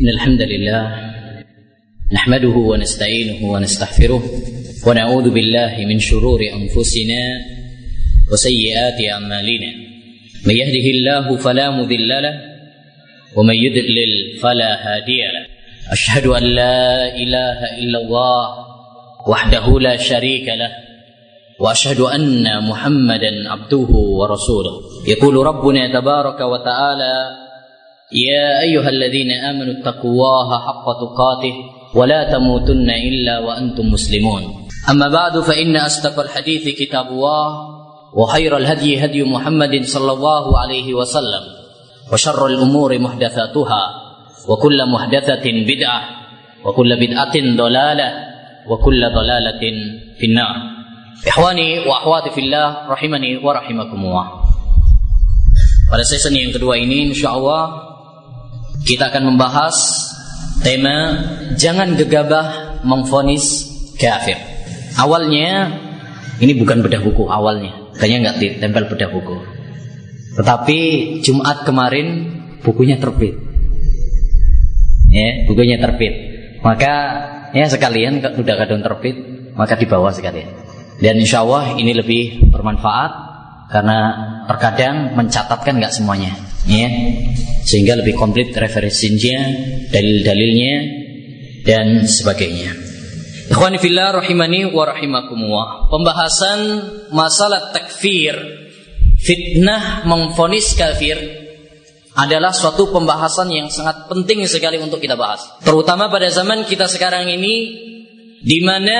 إن الحمد لله نحمده ونستعينه ونستغفره ونعوذ بالله من شرور أنفسنا وسيئات أعمالنا. من يهده الله فلا مضل له ومن يضلل فلا هادي له. أشهد أن لا إله إلا الله وحده لا شريك له وأشهد أن محمدا عبده ورسوله. يقول ربنا تبارك وتعالى يا أيها الذين آمنوا اتقوا الله حق تقاته ولا تموتن إلا وأنتم مسلمون أما بعد فإن أصدق الحديث كتاب الله وخير الهدي هدي محمد صلى الله عليه وسلم وشر الأمور محدثاتها وكل محدثة بدعة وكل بدعة ضلالة وكل ضلالة في النار Ikhwani wa akhwati fillah rahimani wa rahimakumullah. Pada season yang kedua ini insyaallah kita akan membahas tema jangan gegabah memfonis kafir. Awalnya ini bukan bedah buku awalnya, kayaknya nggak ditempel bedah buku. Tetapi Jumat kemarin bukunya terbit. Ya, bukunya terbit. Maka ya sekalian sudah kadang terbit, maka dibawa sekalian. Dan insya Allah ini lebih bermanfaat karena terkadang mencatatkan nggak semuanya, ya, sehingga lebih komplit referensinya, dalil-dalilnya dan sebagainya. Ikhwani fillah rahimani wa rahimakumullah. Pembahasan masalah takfir, fitnah memfonis kafir adalah suatu pembahasan yang sangat penting sekali untuk kita bahas. Terutama pada zaman kita sekarang ini di mana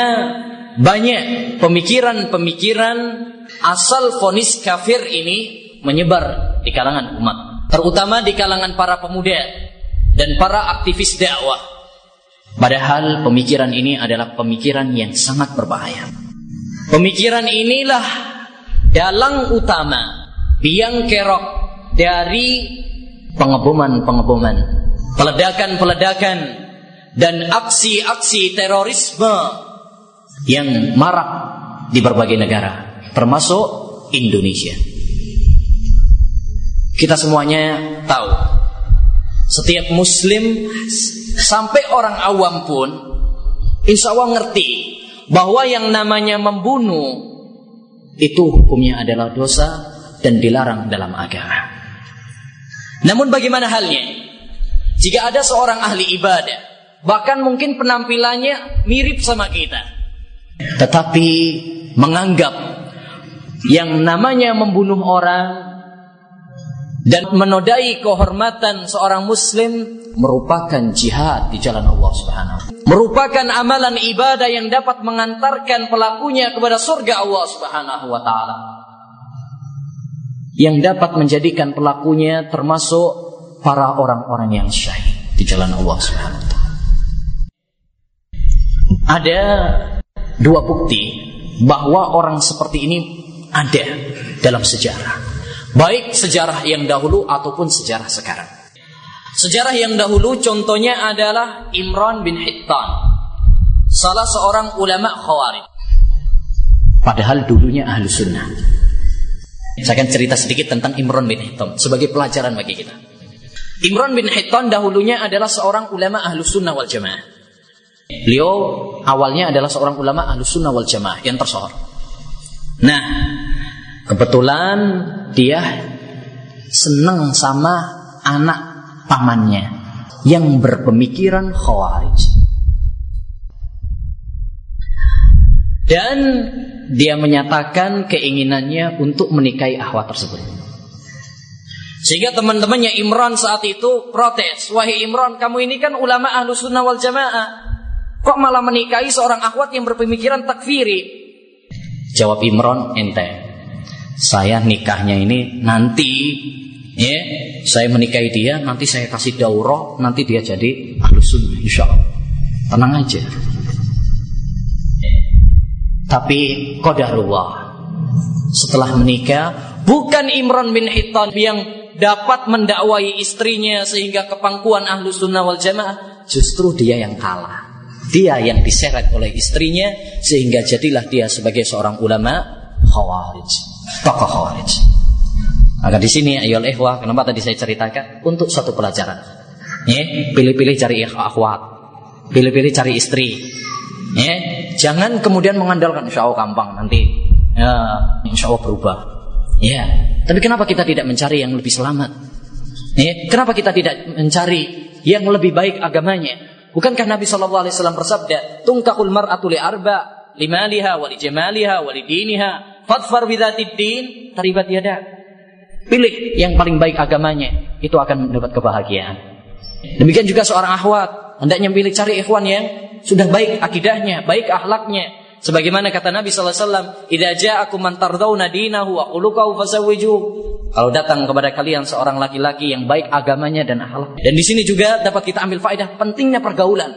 banyak pemikiran-pemikiran asal fonis kafir ini menyebar di kalangan umat, terutama di kalangan para pemuda dan para aktivis dakwah. Padahal pemikiran ini adalah pemikiran yang sangat berbahaya. Pemikiran inilah dalang utama, biang kerok dari pengeboman-pengeboman, peledakan-peledakan dan aksi-aksi terorisme yang marak di berbagai negara, termasuk Indonesia. Kita semuanya tahu, setiap Muslim sampai orang awam pun, insya Allah ngerti bahwa yang namanya membunuh itu hukumnya adalah dosa dan dilarang dalam agama. Namun bagaimana halnya jika ada seorang ahli ibadah, bahkan mungkin penampilannya mirip sama kita, tetapi menganggap yang namanya membunuh orang dan menodai kehormatan seorang muslim merupakan jihad di jalan Allah Subhanahu merupakan amalan ibadah yang dapat mengantarkan pelakunya kepada surga Allah Subhanahu wa taala. Yang dapat menjadikan pelakunya termasuk para orang-orang yang syahid di jalan Allah Subhanahu wa ada dua bukti bahwa orang seperti ini ada dalam sejarah. Baik sejarah yang dahulu ataupun sejarah sekarang. Sejarah yang dahulu contohnya adalah Imran bin Hittan. Salah seorang ulama khawarij. Padahal dulunya ahlu sunnah. Saya akan cerita sedikit tentang Imran bin Hittan sebagai pelajaran bagi kita. Imran bin Hittan dahulunya adalah seorang ulama ahlu sunnah wal jamaah. Beliau awalnya adalah seorang ulama ahlu sunnah wal jamaah yang tersohor. Nah, kebetulan dia senang sama anak pamannya yang berpemikiran khawarij. Dan dia menyatakan keinginannya untuk menikahi ahwat tersebut. Sehingga teman-temannya Imran saat itu protes. Wahai Imran, kamu ini kan ulama ahlu sunnah wal jamaah. Kok malah menikahi seorang akhwat yang berpemikiran takfiri? Jawab Imran ente. Saya nikahnya ini nanti ya, saya menikahi dia, nanti saya kasih daurah, nanti dia jadi ahlu sunnah insya Allah. Tenang aja. Tapi qadarullah. Setelah menikah, bukan Imran bin Hittan yang dapat mendakwai istrinya sehingga kepangkuan ahlu sunnah wal jamaah, justru dia yang kalah. Dia yang diseret oleh istrinya sehingga jadilah dia sebagai seorang ulama khawarij, tokoh khawarij. Maka di sini ayol ehwah, kenapa tadi saya ceritakan untuk satu pelajaran. Ya, pilih-pilih cari akhwat. Pilih-pilih cari istri. Ya, jangan kemudian mengandalkan insya Allah gampang nanti. Ya, insya Allah berubah. Ya, tapi kenapa kita tidak mencari yang lebih selamat? Ya, kenapa kita tidak mencari yang lebih baik agamanya? Bukankah Nabi Wasallam bersabda, "Tungkakul mar'atu li arba, limaliha, wali jamaliha, wali diniha, fadfar bidatid din, taribat yada." Pilih yang paling baik agamanya, itu akan mendapat kebahagiaan. Demikian juga seorang akhwat, hendaknya pilih cari ikhwan yang sudah baik akidahnya, baik akhlaknya. Sebagaimana kata Nabi sallallahu alaihi wasallam, "Idza dinahu wa khuluquhu fazawwiju." Kalau datang kepada kalian seorang laki-laki yang baik agamanya dan akhlak. Dan di sini juga dapat kita ambil faedah pentingnya pergaulan.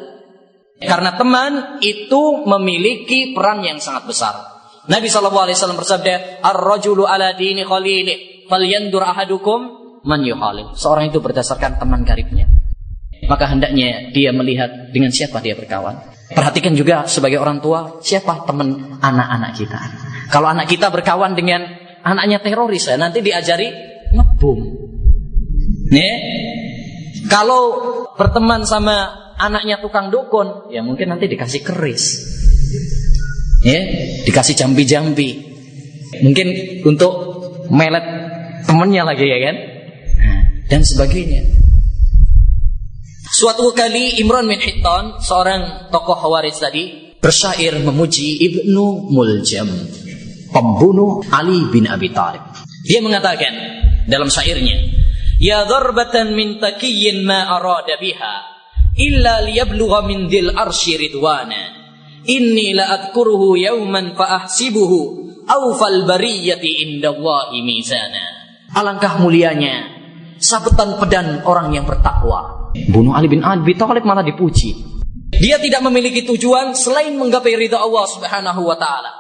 Karena teman itu memiliki peran yang sangat besar. Nabi wasallam bersabda, "Ar-rajulu ala dini khalilih, falyandur ahadukum man yuhalil." Seorang itu berdasarkan teman karibnya. Maka hendaknya dia melihat dengan siapa dia berkawan. Perhatikan juga sebagai orang tua, siapa teman anak-anak kita. Kalau anak kita berkawan dengan anaknya teroris, ya, nanti diajari ngebom. Nih, kalau berteman sama anaknya tukang dukun, ya mungkin nanti dikasih keris. Ya, dikasih jambi-jambi. Mungkin untuk melet temennya lagi ya kan? Nah, dan sebagainya. Suatu kali Imran bin Hittan, seorang tokoh Khawarij tadi, bersyair memuji Ibnu Muljam, pembunuh Ali bin Abi Thalib. Dia mengatakan dalam syairnya, Ya dharbatan min taqiyyin ma arada biha illa liyablugha min dil arsy ridwana. Inni la adkuruhu yawman fa ahsibuhu awfal bariyati indallahi mizana. Alangkah mulianya sabetan pedan orang yang bertakwa Bunuh Ali bin Abi Thalib malah dipuji. Dia tidak memiliki tujuan selain menggapai ridha Allah Subhanahu wa taala.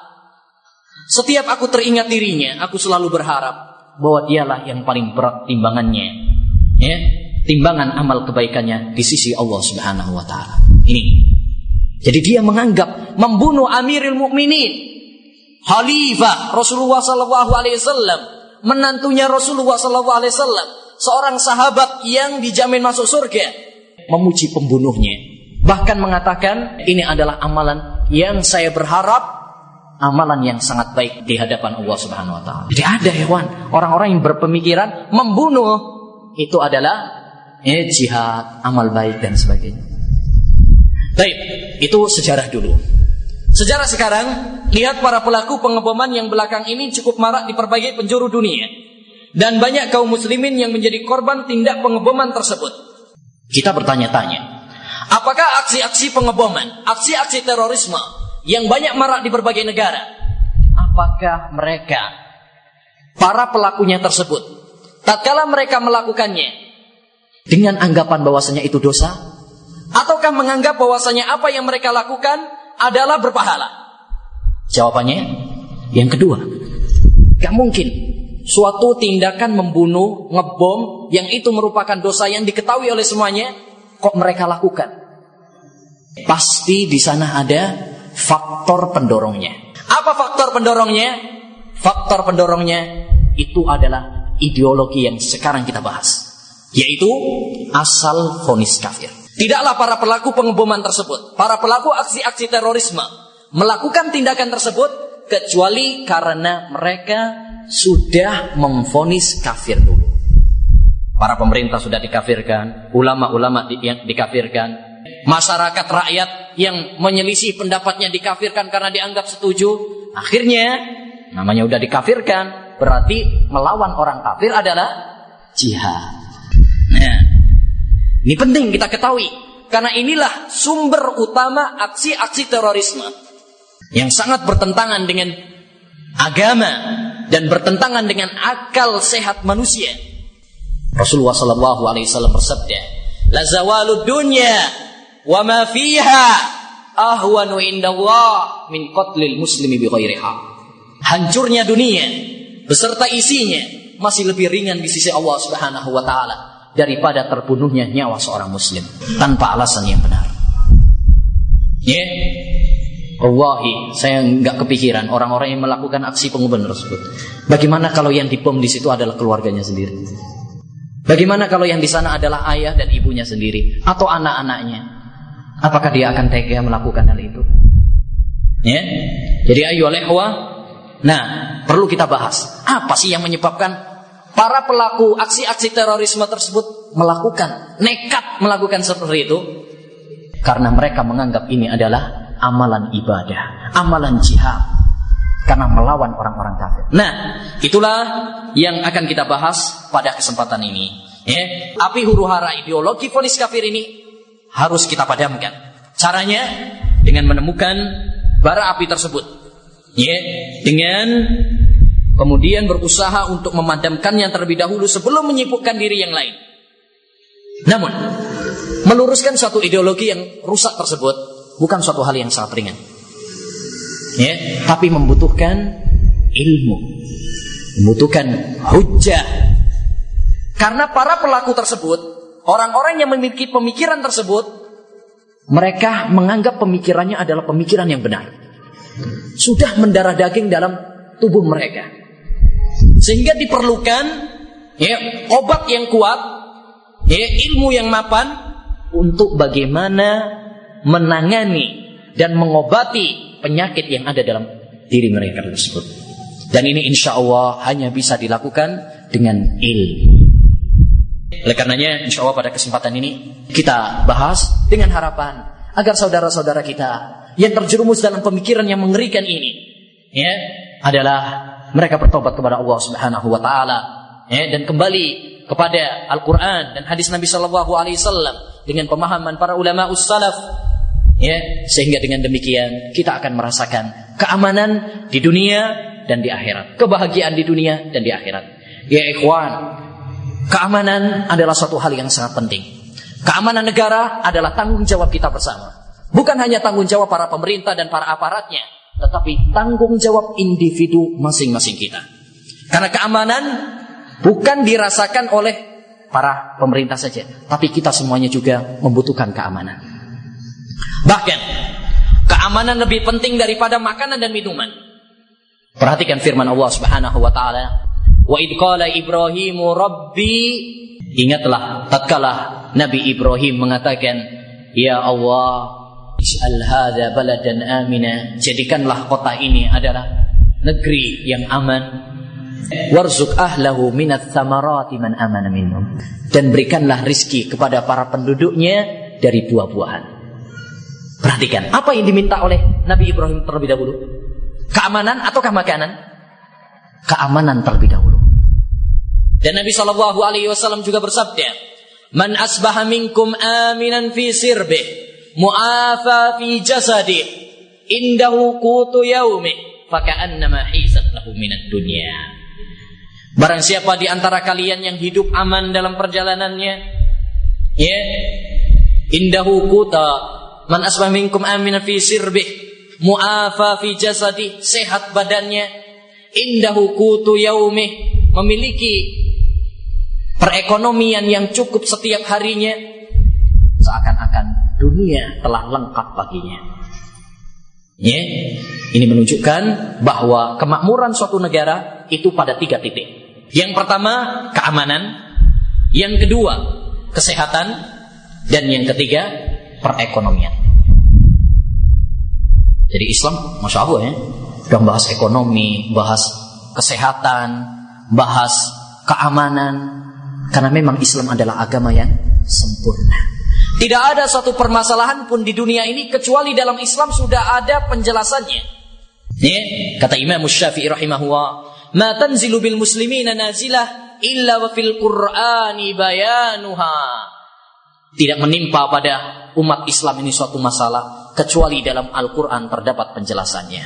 Setiap aku teringat dirinya, aku selalu berharap bahwa dialah yang paling berat timbangannya. Ya, timbangan amal kebaikannya di sisi Allah Subhanahu wa taala. Ini. Jadi dia menganggap membunuh Amirul Mukminin Khalifah Rasulullah wasallam, menantunya Rasulullah wasallam seorang sahabat yang dijamin masuk surga memuji pembunuhnya bahkan mengatakan ini adalah amalan yang saya berharap amalan yang sangat baik di hadapan Allah Subhanahu wa taala. Jadi ada hewan orang-orang yang berpemikiran membunuh itu adalah ya, jihad, amal baik dan sebagainya. Baik, itu sejarah dulu. Sejarah sekarang, lihat para pelaku pengeboman yang belakang ini cukup marak di berbagai penjuru dunia dan banyak kaum muslimin yang menjadi korban tindak pengeboman tersebut. Kita bertanya-tanya, apakah aksi-aksi pengeboman, aksi-aksi terorisme yang banyak marak di berbagai negara, apakah mereka para pelakunya tersebut tatkala mereka melakukannya dengan anggapan bahwasanya itu dosa ataukah menganggap bahwasanya apa yang mereka lakukan adalah berpahala? Jawabannya yang kedua. Gak mungkin suatu tindakan membunuh, ngebom yang itu merupakan dosa yang diketahui oleh semuanya, kok mereka lakukan? Pasti di sana ada faktor pendorongnya. Apa faktor pendorongnya? Faktor pendorongnya itu adalah ideologi yang sekarang kita bahas, yaitu asal fonis kafir. Tidaklah para pelaku pengeboman tersebut, para pelaku aksi-aksi terorisme melakukan tindakan tersebut kecuali karena mereka sudah memfonis kafir dulu. Para pemerintah sudah dikafirkan, ulama-ulama di, yang dikafirkan, masyarakat rakyat yang menyelisih pendapatnya dikafirkan karena dianggap setuju. Akhirnya namanya udah dikafirkan, berarti melawan orang kafir adalah jihad. Ini penting kita ketahui karena inilah sumber utama aksi-aksi terorisme yang sangat bertentangan dengan agama dan bertentangan dengan akal sehat manusia. Rasulullah sallallahu alaihi wasallam bersabda, "La zawalud dunya wa ma fiha ahwanu indallah min qatlil muslimi bi ghairiha." Hancurnya dunia beserta isinya masih lebih ringan di sisi Allah Subhanahu wa taala daripada terbunuhnya nyawa seorang muslim tanpa alasan yang benar. Ya, saya nggak kepikiran orang-orang yang melakukan aksi pengumuman tersebut. Bagaimana kalau yang dibom di situ adalah keluarganya sendiri? Bagaimana kalau yang di sana adalah ayah dan ibunya sendiri atau anak-anaknya? Apakah dia akan tega melakukan hal itu? Ya. Jadi ayo lehwa. Nah, perlu kita bahas. Apa sih yang menyebabkan para pelaku aksi-aksi terorisme tersebut melakukan nekat melakukan seperti itu? Karena mereka menganggap ini adalah amalan ibadah, amalan jihad karena melawan orang-orang kafir. Nah, itulah yang akan kita bahas pada kesempatan ini. Ya, api huru hara ideologi fonis kafir ini harus kita padamkan. Caranya dengan menemukan bara api tersebut. Ya, dengan kemudian berusaha untuk memadamkannya terlebih dahulu sebelum menyibukkan diri yang lain. Namun, meluruskan suatu ideologi yang rusak tersebut bukan suatu hal yang sangat ringan. Ya, tapi membutuhkan ilmu, membutuhkan hujah. Karena para pelaku tersebut, orang-orang yang memiliki pemikiran tersebut, mereka menganggap pemikirannya adalah pemikiran yang benar. Sudah mendarah daging dalam tubuh mereka. Sehingga diperlukan ya, obat yang kuat, ya, ilmu yang mapan untuk bagaimana menangani dan mengobati penyakit yang ada dalam diri mereka tersebut. Dan ini insya Allah hanya bisa dilakukan dengan ilmu. Oleh karenanya, insya Allah pada kesempatan ini kita bahas dengan harapan agar saudara-saudara kita yang terjerumus dalam pemikiran yang mengerikan ini, ya, adalah mereka bertobat kepada Allah Subhanahu Wa Taala, ya, dan kembali kepada Al-Quran dan hadis Nabi Shallallahu Alaihi Wasallam dengan pemahaman para ulama ussalaf, ya, sehingga dengan demikian kita akan merasakan keamanan di dunia dan di akhirat, kebahagiaan di dunia dan di akhirat. Ya ikhwan, Keamanan adalah suatu hal yang sangat penting. Keamanan negara adalah tanggung jawab kita bersama. Bukan hanya tanggung jawab para pemerintah dan para aparatnya, tetapi tanggung jawab individu masing-masing kita. Karena keamanan bukan dirasakan oleh para pemerintah saja, tapi kita semuanya juga membutuhkan keamanan. Bahkan keamanan lebih penting daripada makanan dan minuman. Perhatikan firman Allah Subhanahu wa taala, Wa idqala Ibrahimu Rabbi Ingatlah tatkala Nabi Ibrahim mengatakan Ya Allah Is'al hadha baladan amina. Jadikanlah kota ini adalah Negeri yang aman. Warzuk ahlahu minat thamarati man amana minhum. Dan berikanlah rizki kepada para penduduknya Dari buah-buahan. Perhatikan Apa yang diminta oleh Nabi Ibrahim terlebih dahulu? Keamanan ataukah makanan? Keamanan terlebih dahulu. Dan Nabi Shallallahu Alaihi Wasallam juga bersabda, "Man asbaha minkum aminan fi sirbih, mu'afa fi jasadi, indahu kutu yaumi, faka'annama hisat lahu minat dunia." Barang siapa di antara kalian yang hidup aman dalam perjalanannya, ya, yeah, indahu kuta, man asbah minkum aminan fi sirbih, mu'afa fi jasadi, sehat badannya, indahu kutu yaumi, memiliki perekonomian yang cukup setiap harinya, seakan-akan dunia telah lengkap baginya. Ya, ini menunjukkan bahwa kemakmuran suatu negara itu pada tiga titik. Yang pertama keamanan, yang kedua kesehatan, dan yang ketiga perekonomian. Jadi Islam, masya Allah ya, sudah bahas ekonomi, bahas kesehatan, bahas keamanan, karena memang Islam adalah agama yang sempurna. Tidak ada satu permasalahan pun di dunia ini kecuali dalam Islam sudah ada penjelasannya. Ya, kata Imam Syafi'i rahimahullah, "Ma tanzilu bil muslimina nazilah illa wa fil Qur'ani bayanuha." Tidak menimpa pada umat Islam ini suatu masalah kecuali dalam Al-Qur'an terdapat penjelasannya.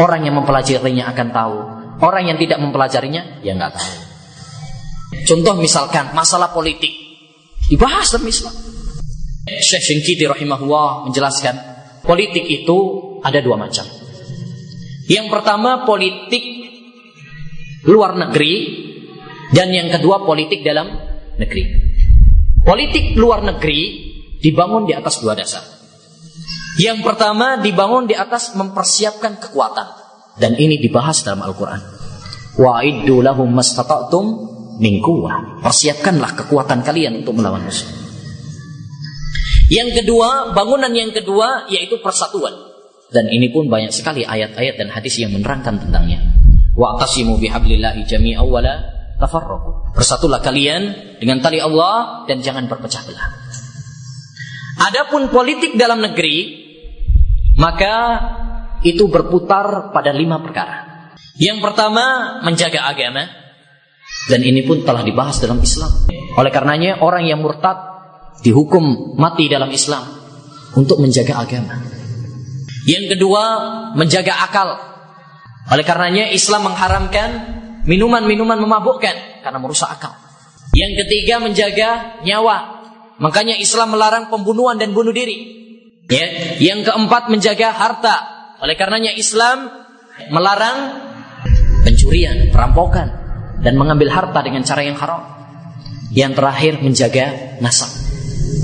Orang yang mempelajarinya akan tahu, orang yang tidak mempelajarinya ya nggak tahu. Contoh misalkan masalah politik dibahas dalam Islam. Syekh Syengkiti rahimahullah menjelaskan politik itu ada dua macam. Yang pertama politik luar negeri dan yang kedua politik dalam negeri. Politik luar negeri dibangun di atas dua dasar. Yang pertama dibangun di atas mempersiapkan kekuatan dan ini dibahas dalam Al-Qur'an. Wa'iddu lahum mastata'tum min. Persiapkanlah kekuatan kalian untuk melawan musuh. Yang kedua, bangunan yang kedua yaitu persatuan. Dan ini pun banyak sekali ayat-ayat dan hadis yang menerangkan tentangnya. Wa'tasimu bihablillahi jami'a wa la tafarraqu. Bersatulah kalian dengan tali Allah dan jangan berpecah belah. Adapun politik dalam negeri maka itu berputar pada lima perkara. Yang pertama menjaga agama dan ini pun telah dibahas dalam Islam. Oleh karenanya orang yang murtad dihukum mati dalam Islam untuk menjaga agama. Yang kedua menjaga akal. Oleh karenanya Islam mengharamkan minuman-minuman memabukkan karena merusak akal. Yang ketiga menjaga nyawa. Makanya Islam melarang pembunuhan dan bunuh diri. Ya, yang keempat menjaga harta. Oleh karenanya Islam melarang pencurian, perampokan dan mengambil harta dengan cara yang haram. Yang terakhir menjaga nasab.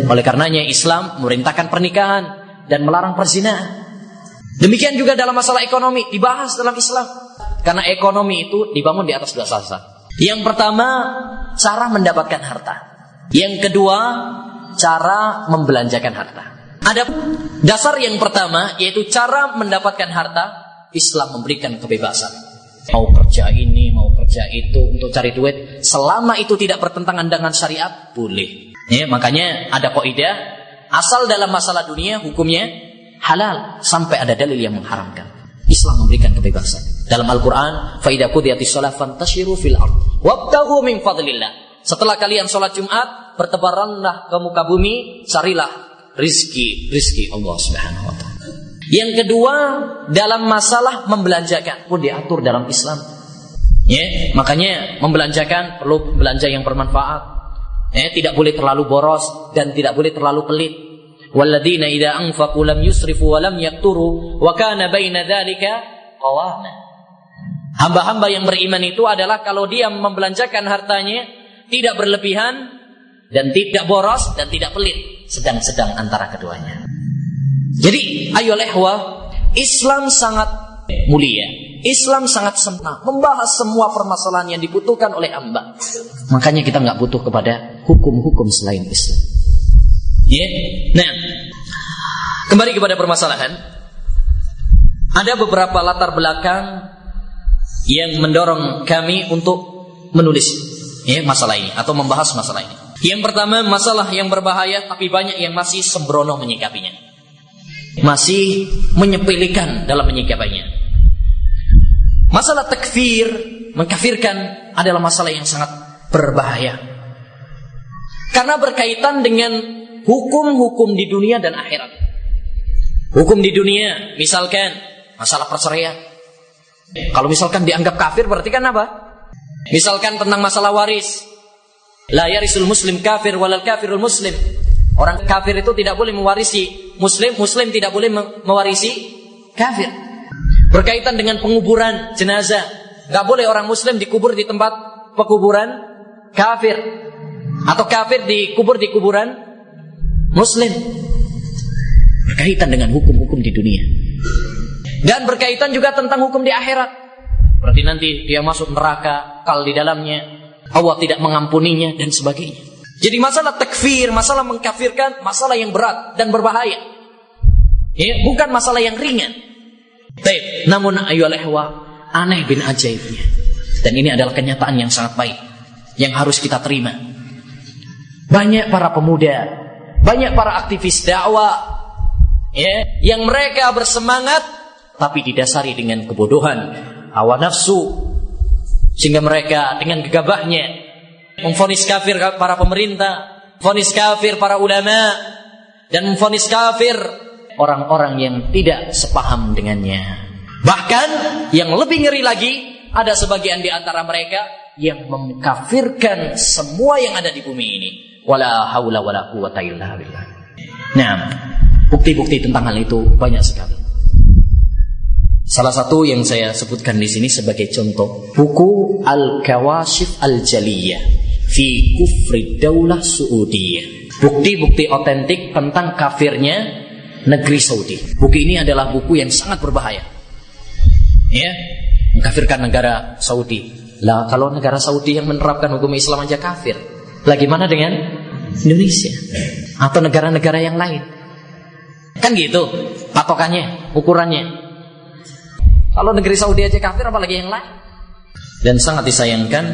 Oleh karenanya Islam memerintahkan pernikahan dan melarang perzinahan. Demikian juga dalam masalah ekonomi dibahas dalam Islam. Karena ekonomi itu dibangun di atas dua asas. Yang pertama, cara mendapatkan harta. Yang kedua, cara membelanjakan harta. Ada dasar yang pertama yaitu cara mendapatkan harta. Islam memberikan kebebasan. Mau kerja ini, mau kerja itu untuk cari duit, selama itu tidak bertentangan dengan syariat, boleh. Ya, makanya ada kaidah asal dalam masalah dunia hukumnya halal sampai ada dalil yang mengharamkan. Islam memberikan kebebasan. Dalam Al-Qur'an, fa idza qudiyatis shalah fantashiru fil ard wabtaghu min fadlillah. Setelah kalian sholat Jumat, bertebaranlah ke muka bumi, carilah rizki rizki Allah Subhanahu wa taala. Yang kedua, dalam masalah membelanjakan pun diatur dalam Islam. Ya, makanya membelanjakan perlu belanja yang bermanfaat. Ya, tidak boleh terlalu boros dan tidak boleh terlalu pelit. Walladzina idza anfaqu lam yusrifu yaqturu wa kana baina dzalika qawama. Hamba-hamba yang beriman itu adalah kalau dia membelanjakan hartanya tidak berlebihan dan tidak boros dan tidak pelit sedang-sedang antara keduanya. Jadi, ayo lehwa, Islam sangat mulia. Islam sangat sempurna, membahas semua permasalahan yang dibutuhkan oleh hamba. Makanya kita nggak butuh kepada hukum-hukum selain Islam. Ya, yeah. nah, kembali kepada permasalahan. Ada beberapa latar belakang yang mendorong kami untuk menulis ya, masalah ini atau membahas masalah ini. Yang pertama masalah yang berbahaya tapi banyak yang masih sembrono menyikapinya. Masih menyepelekan dalam menyikapinya. Masalah takfir, mengkafirkan adalah masalah yang sangat berbahaya. Karena berkaitan dengan hukum-hukum di dunia dan akhirat. Hukum di dunia, misalkan masalah perceraian. Kalau misalkan dianggap kafir berarti kan apa? Misalkan tentang masalah waris, La yarisul muslim kafir walal kafirul muslim. Orang kafir itu tidak boleh mewarisi muslim, muslim tidak boleh mewarisi kafir. Berkaitan dengan penguburan jenazah, nggak boleh orang muslim dikubur di tempat pekuburan kafir atau kafir dikubur di kuburan muslim. Berkaitan dengan hukum-hukum di dunia. Dan berkaitan juga tentang hukum di akhirat. Berarti nanti dia masuk neraka, kal di dalamnya, Allah tidak mengampuninya dan sebagainya. Jadi masalah takfir, masalah mengkafirkan, masalah yang berat dan berbahaya. Ya, bukan masalah yang ringan. Taib. Namun ayu lehwa aneh bin ajaibnya. Dan ini adalah kenyataan yang sangat baik yang harus kita terima. Banyak para pemuda, banyak para aktivis dakwah ya, yang mereka bersemangat tapi didasari dengan kebodohan, hawa nafsu, sehingga mereka dengan gegabahnya memfonis kafir para pemerintah, fonis kafir para ulama, dan memfonis kafir orang-orang yang tidak sepaham dengannya. Bahkan yang lebih ngeri lagi, ada sebagian di antara mereka yang mengkafirkan semua yang ada di bumi ini. Wala haula wala quwata illa billah. Nah, bukti-bukti tentang hal itu banyak sekali. Salah satu yang saya sebutkan di sini sebagai contoh buku Al-Kawashif Al-Jaliyah fi Kufri Daulah Saudiyah. Bukti-bukti otentik tentang kafirnya negeri Saudi. Buku ini adalah buku yang sangat berbahaya. Ya, mengkafirkan negara Saudi. Lah kalau negara Saudi yang menerapkan hukum Islam aja kafir, bagaimana dengan Indonesia atau negara-negara yang lain? Kan gitu patokannya, ukurannya. Kalau negeri Saudi aja kafir apalagi yang lain? Dan sangat disayangkan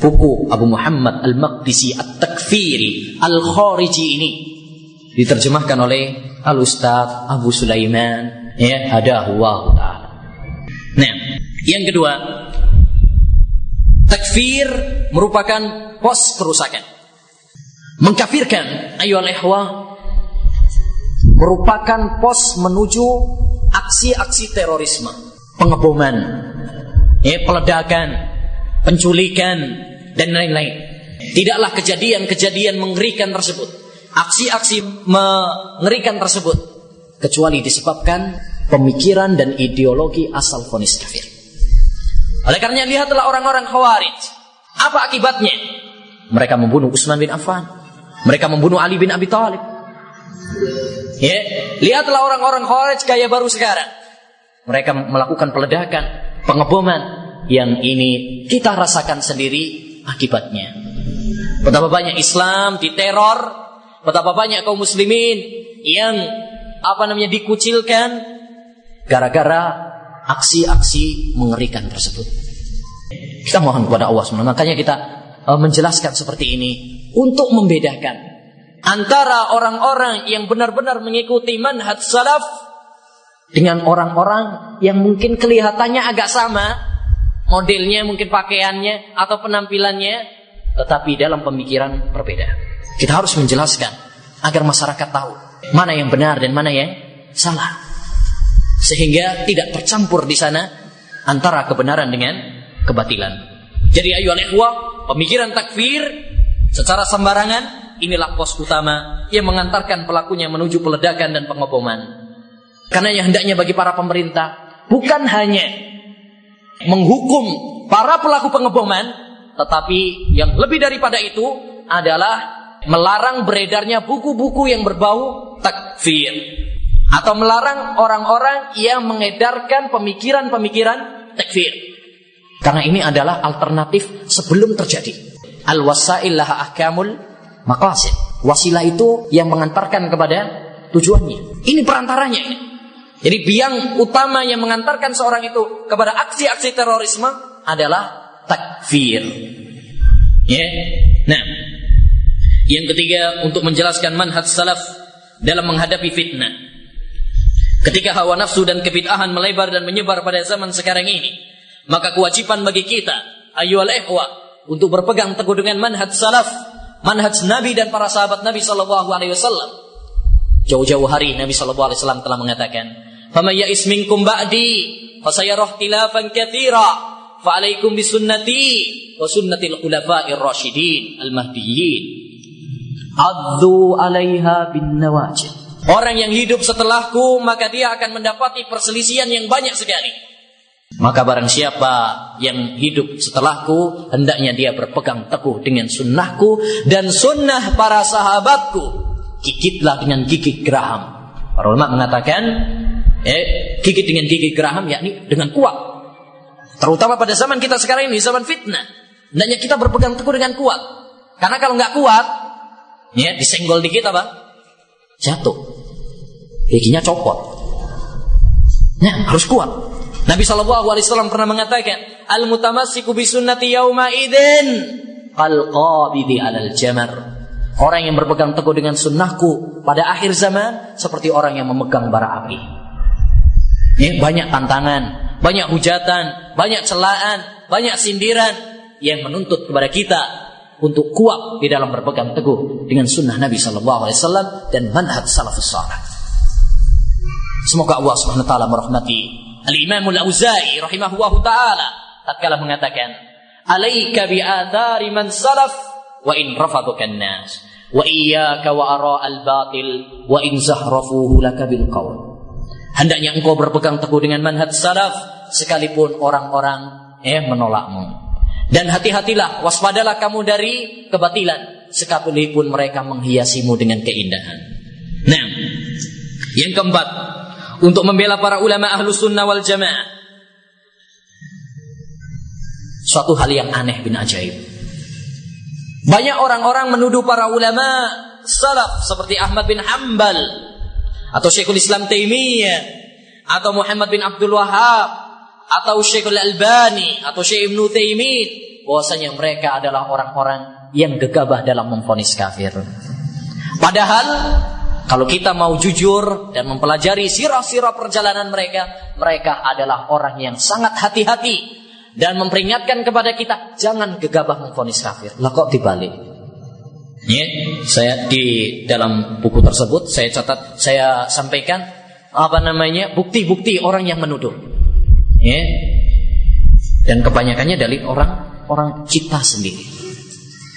buku Abu Muhammad Al-Maqdisi At-Takfiri Al-Khariji ini diterjemahkan oleh Al-Ustaz Abu Sulaiman ya hadahu wa ta'ala. Nah, yang kedua, Takfir merupakan pos kerusakan. Mengkafirkan ayo ikhwah merupakan pos menuju aksi-aksi terorisme, pengeboman, ya, peledakan, penculikan dan lain-lain. Tidaklah kejadian-kejadian mengerikan tersebut, aksi-aksi mengerikan tersebut kecuali disebabkan pemikiran dan ideologi asal fonis kafir. Oleh karena lihatlah orang-orang Khawarij. Apa akibatnya? Mereka membunuh Utsman bin Affan. Mereka membunuh Ali bin Abi Thalib. Ya, lihatlah orang-orang Khawarij gaya baru sekarang. Mereka melakukan peledakan, pengeboman yang ini kita rasakan sendiri akibatnya. Betapa banyak Islam diteror, betapa banyak kaum muslimin yang apa namanya dikucilkan gara-gara aksi-aksi mengerikan tersebut. Kita mohon kepada Allah SWT. Makanya kita uh, menjelaskan seperti ini untuk membedakan antara orang-orang yang benar-benar mengikuti manhaj salaf dengan orang-orang yang mungkin kelihatannya agak sama, modelnya mungkin pakaiannya atau penampilannya, tetapi dalam pemikiran berbeda. Kita harus menjelaskan agar masyarakat tahu mana yang benar dan mana yang salah sehingga tidak tercampur di sana antara kebenaran dengan kebatilan. Jadi ayo ikhwah, pemikiran takfir secara sembarangan inilah pos utama yang mengantarkan pelakunya menuju peledakan dan pengeboman. Karena yang hendaknya bagi para pemerintah bukan hanya menghukum para pelaku pengeboman, tetapi yang lebih daripada itu adalah melarang beredarnya buku-buku yang berbau takfir atau melarang orang-orang yang mengedarkan pemikiran-pemikiran takfir. Karena ini adalah alternatif sebelum terjadi. Al-wasail laha ahkamul maqasid. Wasilah itu yang mengantarkan kepada tujuannya. Ini perantaranya. Jadi biang utama yang mengantarkan seorang itu kepada aksi-aksi terorisme adalah takfir. Ya. Nah, yang ketiga untuk menjelaskan manhaj salaf dalam menghadapi fitnah. Ketika hawa nafsu dan kebid'ahan melebar dan menyebar pada zaman sekarang ini, maka kewajiban bagi kita, ayyuhal ikhwa, untuk berpegang teguh dengan manhaj salaf, manhaj Nabi dan para sahabat Nabi sallallahu alaihi wasallam. Jauh-jauh hari Nabi sallallahu alaihi wasallam telah mengatakan, "Faman ya'is minkum ba'di, fasayarah khilafan katsira, fa alaikum bisunnati wa sunnatil khulafa'ir rasyidin al-mahdiyyin." Addu 'alaiha bin nawajid. Orang yang hidup setelahku maka dia akan mendapati perselisihan yang banyak sekali. Maka barang siapa yang hidup setelahku hendaknya dia berpegang teguh dengan sunnahku dan sunnah para sahabatku. Gigitlah dengan gigi geraham. Para ulama mengatakan, eh, gigit dengan gigi geraham yakni dengan kuat. Terutama pada zaman kita sekarang ini zaman fitnah. Hendaknya kita berpegang teguh dengan kuat. Karena kalau nggak kuat, ya disenggol dikit apa? Jatuh giginya copot. Nah, harus kuat. Nabi Shallallahu Alaihi Wasallam pernah mengatakan, al mutamassiku bi sunnati yauma idin al qabidi alal jamar. Orang yang berpegang teguh dengan sunnahku pada akhir zaman seperti orang yang memegang bara api. Ini banyak tantangan, banyak hujatan, banyak celaan, banyak sindiran yang menuntut kepada kita untuk kuat di dalam berpegang teguh dengan sunnah Nabi Shallallahu Alaihi Wasallam dan manhaj salafus salih. Semoga Allah Subhanahu wa taala merahmati Al-Imam Al-Auza'i rahimahullah taala tatkala mengatakan, "Alaika bi athari man salaf wa in rafaduka an-nas wa iyyaka wa ara al-batil wa in zahrafuhu laka bil qawl." Hendaknya engkau berpegang teguh dengan manhaj salaf sekalipun orang-orang eh menolakmu. Dan hati-hatilah, waspadalah kamu dari kebatilan sekalipun mereka menghiasimu dengan keindahan. Nah, yang keempat, untuk membela para ulama ahlu sunnah wal jamaah. suatu hal yang aneh bin ajaib. Banyak orang-orang menuduh para ulama salaf seperti Ahmad bin Hambal atau Syekhul Islam Taimiyah atau Muhammad bin Abdul Wahab atau Syekhul Albani atau Syekh Ibnu Taimin bahwasanya mereka adalah orang-orang yang gegabah dalam memfonis kafir. Padahal kalau kita mau jujur dan mempelajari sirah-sirah perjalanan mereka, mereka adalah orang yang sangat hati-hati dan memperingatkan kepada kita jangan gegabah memfonis kafir. Lah kok dibalik? Ya, saya di dalam buku tersebut saya catat, saya sampaikan apa namanya bukti-bukti orang yang menuduh. Ya, dan kebanyakannya dari orang orang kita sendiri.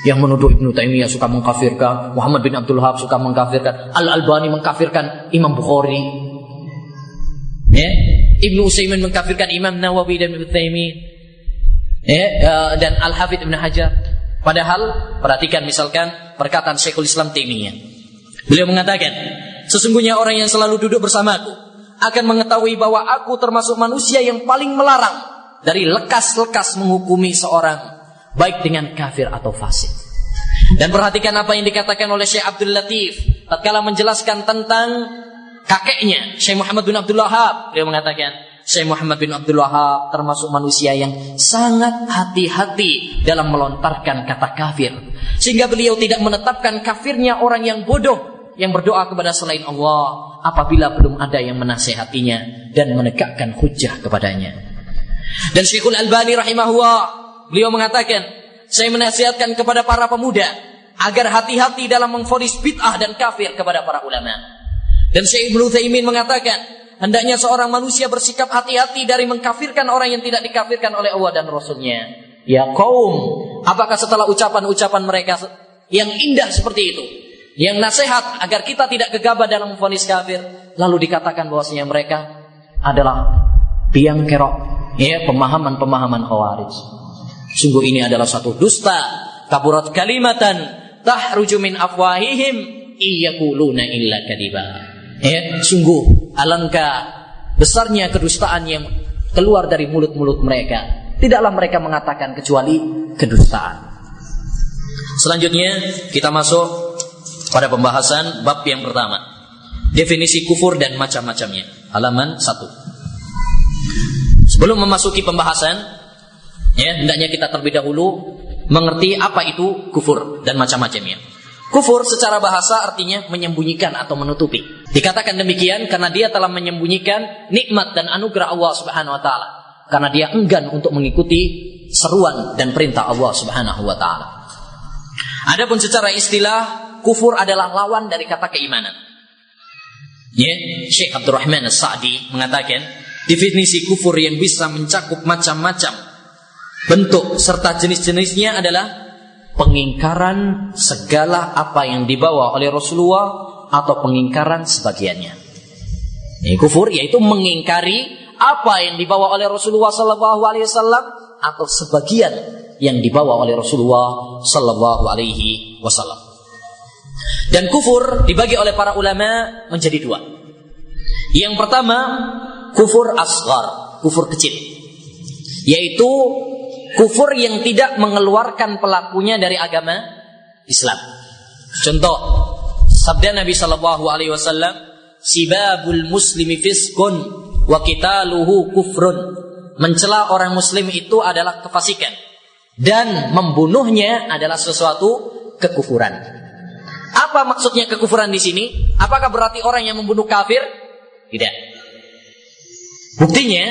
Yang menuduh Ibnu Taimiyah suka mengkafirkan, Muhammad bin Abdul Wahab suka mengkafirkan, Al Albani mengkafirkan Imam Bukhari, ya, Ibnu Utsaimin mengkafirkan Imam Nawawi dan Ibnu Taimiyah, ya, eh, dan Al Hafidh Ibnu Hajar. Padahal perhatikan misalkan perkataan Syekhul Islam Taimiyah. Beliau mengatakan, sesungguhnya orang yang selalu duduk bersamaku akan mengetahui bahwa aku termasuk manusia yang paling melarang dari lekas-lekas menghukumi seorang baik dengan kafir atau fasik. Dan perhatikan apa yang dikatakan oleh Syekh Abdul Latif tatkala menjelaskan tentang kakeknya Syekh Muhammad bin Abdul Wahab. Beliau mengatakan, Syekh Muhammad bin Abdul Wahab termasuk manusia yang sangat hati-hati dalam melontarkan kata kafir. Sehingga beliau tidak menetapkan kafirnya orang yang bodoh yang berdoa kepada selain Allah apabila belum ada yang menasehatinya dan menegakkan hujah kepadanya. Dan Syekhul Albani rahimahullah beliau mengatakan, saya menasihatkan kepada para pemuda agar hati-hati dalam memfonis bid'ah dan kafir kepada para ulama. Dan Syekh Ibnu Taimin mengatakan, Hendaknya seorang manusia bersikap hati-hati dari mengkafirkan orang yang tidak dikafirkan oleh Allah dan Rasulnya. Ya kaum, apakah setelah ucapan-ucapan mereka yang indah seperti itu, yang nasihat agar kita tidak gegabah dalam memfonis kafir, lalu dikatakan bahwasanya mereka adalah biang kerok, ya pemahaman-pemahaman khawarij. Sungguh ini adalah satu dusta, kaburat kalimatan tahruju min afwahihim iyakuluna illa kadiba. Ya, sungguh alangkah besarnya kedustaan yang keluar dari mulut-mulut mereka. Tidaklah mereka mengatakan kecuali kedustaan. Selanjutnya kita masuk pada pembahasan bab yang pertama. Definisi kufur dan macam-macamnya. Halaman 1. Sebelum memasuki pembahasan, ya, hendaknya kita terlebih dahulu mengerti apa itu kufur dan macam-macamnya. Kufur secara bahasa artinya menyembunyikan atau menutupi. Dikatakan demikian karena dia telah menyembunyikan nikmat dan anugerah Allah Subhanahu wa taala. Karena dia enggan untuk mengikuti seruan dan perintah Allah Subhanahu wa taala. Adapun secara istilah kufur adalah lawan dari kata keimanan. Ya, Syekh Abdurrahman As-Sa'di mengatakan definisi kufur yang bisa mencakup macam-macam bentuk serta jenis-jenisnya adalah pengingkaran segala apa yang dibawa oleh Rasulullah atau pengingkaran sebagiannya. Ini kufur yaitu mengingkari apa yang dibawa oleh Rasulullah Sallallahu Alaihi Wasallam atau sebagian yang dibawa oleh Rasulullah Sallallahu Alaihi Wasallam. Dan kufur dibagi oleh para ulama menjadi dua. Yang pertama kufur asgar, kufur kecil, yaitu kufur yang tidak mengeluarkan pelakunya dari agama Islam. Contoh sabda Nabi Shallallahu Alaihi Wasallam, "Sibabul muslimi fiskun wa qitaluhu kufrun." Mencela orang muslim itu adalah kefasikan dan membunuhnya adalah sesuatu kekufuran. Apa maksudnya kekufuran di sini? Apakah berarti orang yang membunuh kafir? Tidak. Buktinya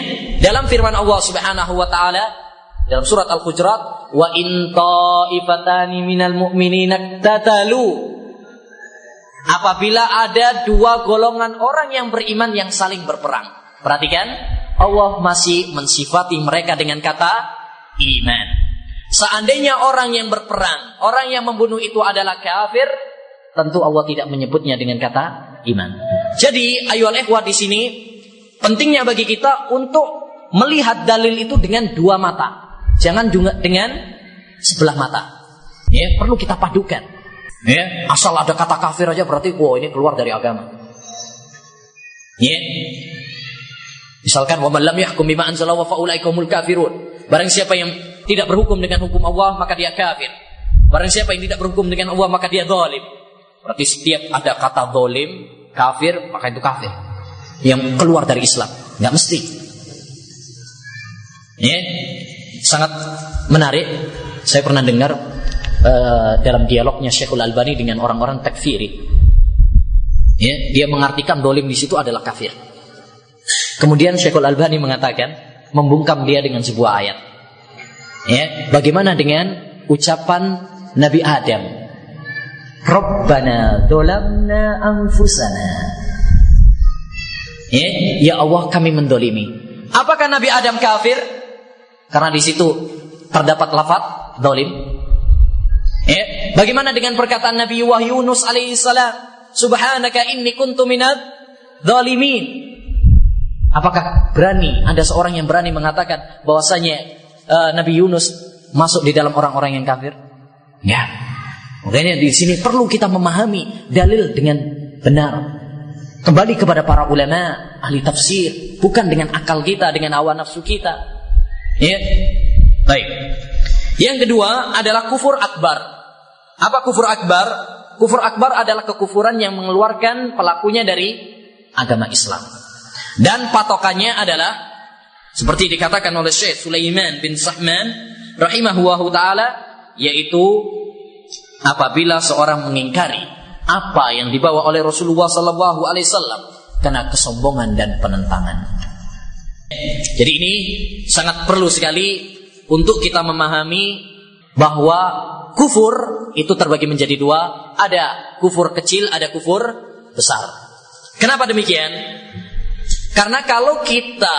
dalam firman Allah Subhanahu wa taala dalam surat Al-Hujurat, wa in ta'ifatani minal mu'minina tatalu. Apabila ada dua golongan orang yang beriman yang saling berperang. Perhatikan, Allah masih mensifati mereka dengan kata iman. Seandainya orang yang berperang, orang yang membunuh itu adalah kafir, tentu Allah tidak menyebutnya dengan kata iman. Jadi, ayo ikhwah di sini pentingnya bagi kita untuk melihat dalil itu dengan dua mata. Jangan juga dengan sebelah mata. Ya, perlu kita padukan. Ya, asal ada kata kafir aja berarti wow ini keluar dari agama. Ya. Misalkan wa man lam yahkum bima anzala wa faulaikumul kafirun. Barang siapa yang tidak berhukum dengan hukum Allah maka dia kafir. Barang siapa yang tidak berhukum dengan Allah maka dia zalim. Berarti setiap ada kata zalim, kafir, maka itu kafir. Yang keluar dari Islam, nggak mesti. Ya, sangat menarik. Saya pernah dengar uh, dalam dialognya Syekhul Albani dengan orang-orang takfiri. Ya, dia mengartikan dolim di situ adalah kafir. Kemudian Syekhul Albani mengatakan, membungkam dia dengan sebuah ayat. Ya, bagaimana dengan ucapan Nabi Adam? Rabbana dolamna anfusana. Ya, ya Allah kami mendolimi. Apakah Nabi Adam kafir? Karena di situ terdapat lafaz dolim. Ya, bagaimana dengan perkataan Nabi Yunus alaihissalam? Subhanaka inni kuntu minad zalimin. Apakah berani ada seorang yang berani mengatakan bahwasanya uh, Nabi Yunus masuk di dalam orang-orang yang kafir? Ya. Makanya di sini perlu kita memahami dalil dengan benar. Kembali kepada para ulama ahli tafsir, bukan dengan akal kita, dengan awan nafsu kita. Ya. Baik. Yang kedua adalah kufur akbar. Apa kufur akbar? Kufur akbar adalah kekufuran yang mengeluarkan pelakunya dari agama Islam. Dan patokannya adalah seperti dikatakan oleh Syekh Sulaiman bin Sahman rahimahullahu taala yaitu apabila seorang mengingkari apa yang dibawa oleh Rasulullah sallallahu alaihi wasallam karena kesombongan dan penentangan. Jadi ini sangat perlu sekali untuk kita memahami bahwa kufur itu terbagi menjadi dua, ada kufur kecil, ada kufur besar. Kenapa demikian? Karena kalau kita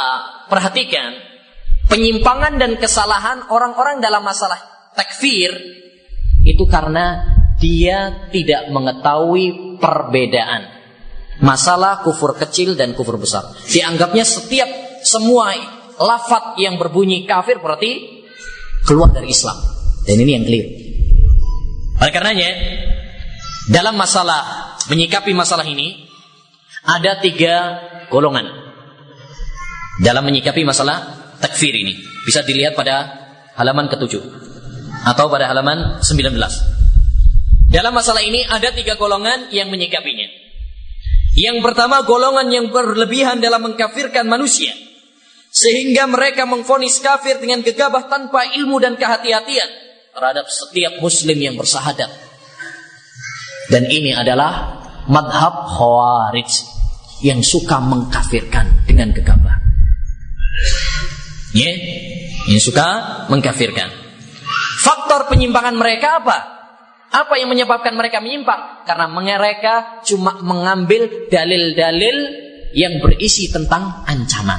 perhatikan penyimpangan dan kesalahan orang-orang dalam masalah takfir itu karena dia tidak mengetahui perbedaan masalah kufur kecil dan kufur besar. Dianggapnya setiap semua lafat yang berbunyi kafir berarti keluar dari Islam. Dan ini yang keliru. Oleh karenanya dalam masalah menyikapi masalah ini ada tiga golongan dalam menyikapi masalah takfir ini. Bisa dilihat pada halaman ketujuh atau pada halaman 19. Dalam masalah ini ada tiga golongan yang menyikapinya. Yang pertama golongan yang berlebihan dalam mengkafirkan manusia. Sehingga mereka mengfonis kafir dengan gegabah tanpa ilmu dan kehati-hatian terhadap setiap muslim yang bersahadat. Dan ini adalah madhab khawarij yang suka mengkafirkan dengan gegabah. Ya, yeah. yang suka mengkafirkan. Faktor penyimpangan mereka apa? Apa yang menyebabkan mereka menyimpang? Karena mereka cuma mengambil dalil-dalil yang berisi tentang ancaman.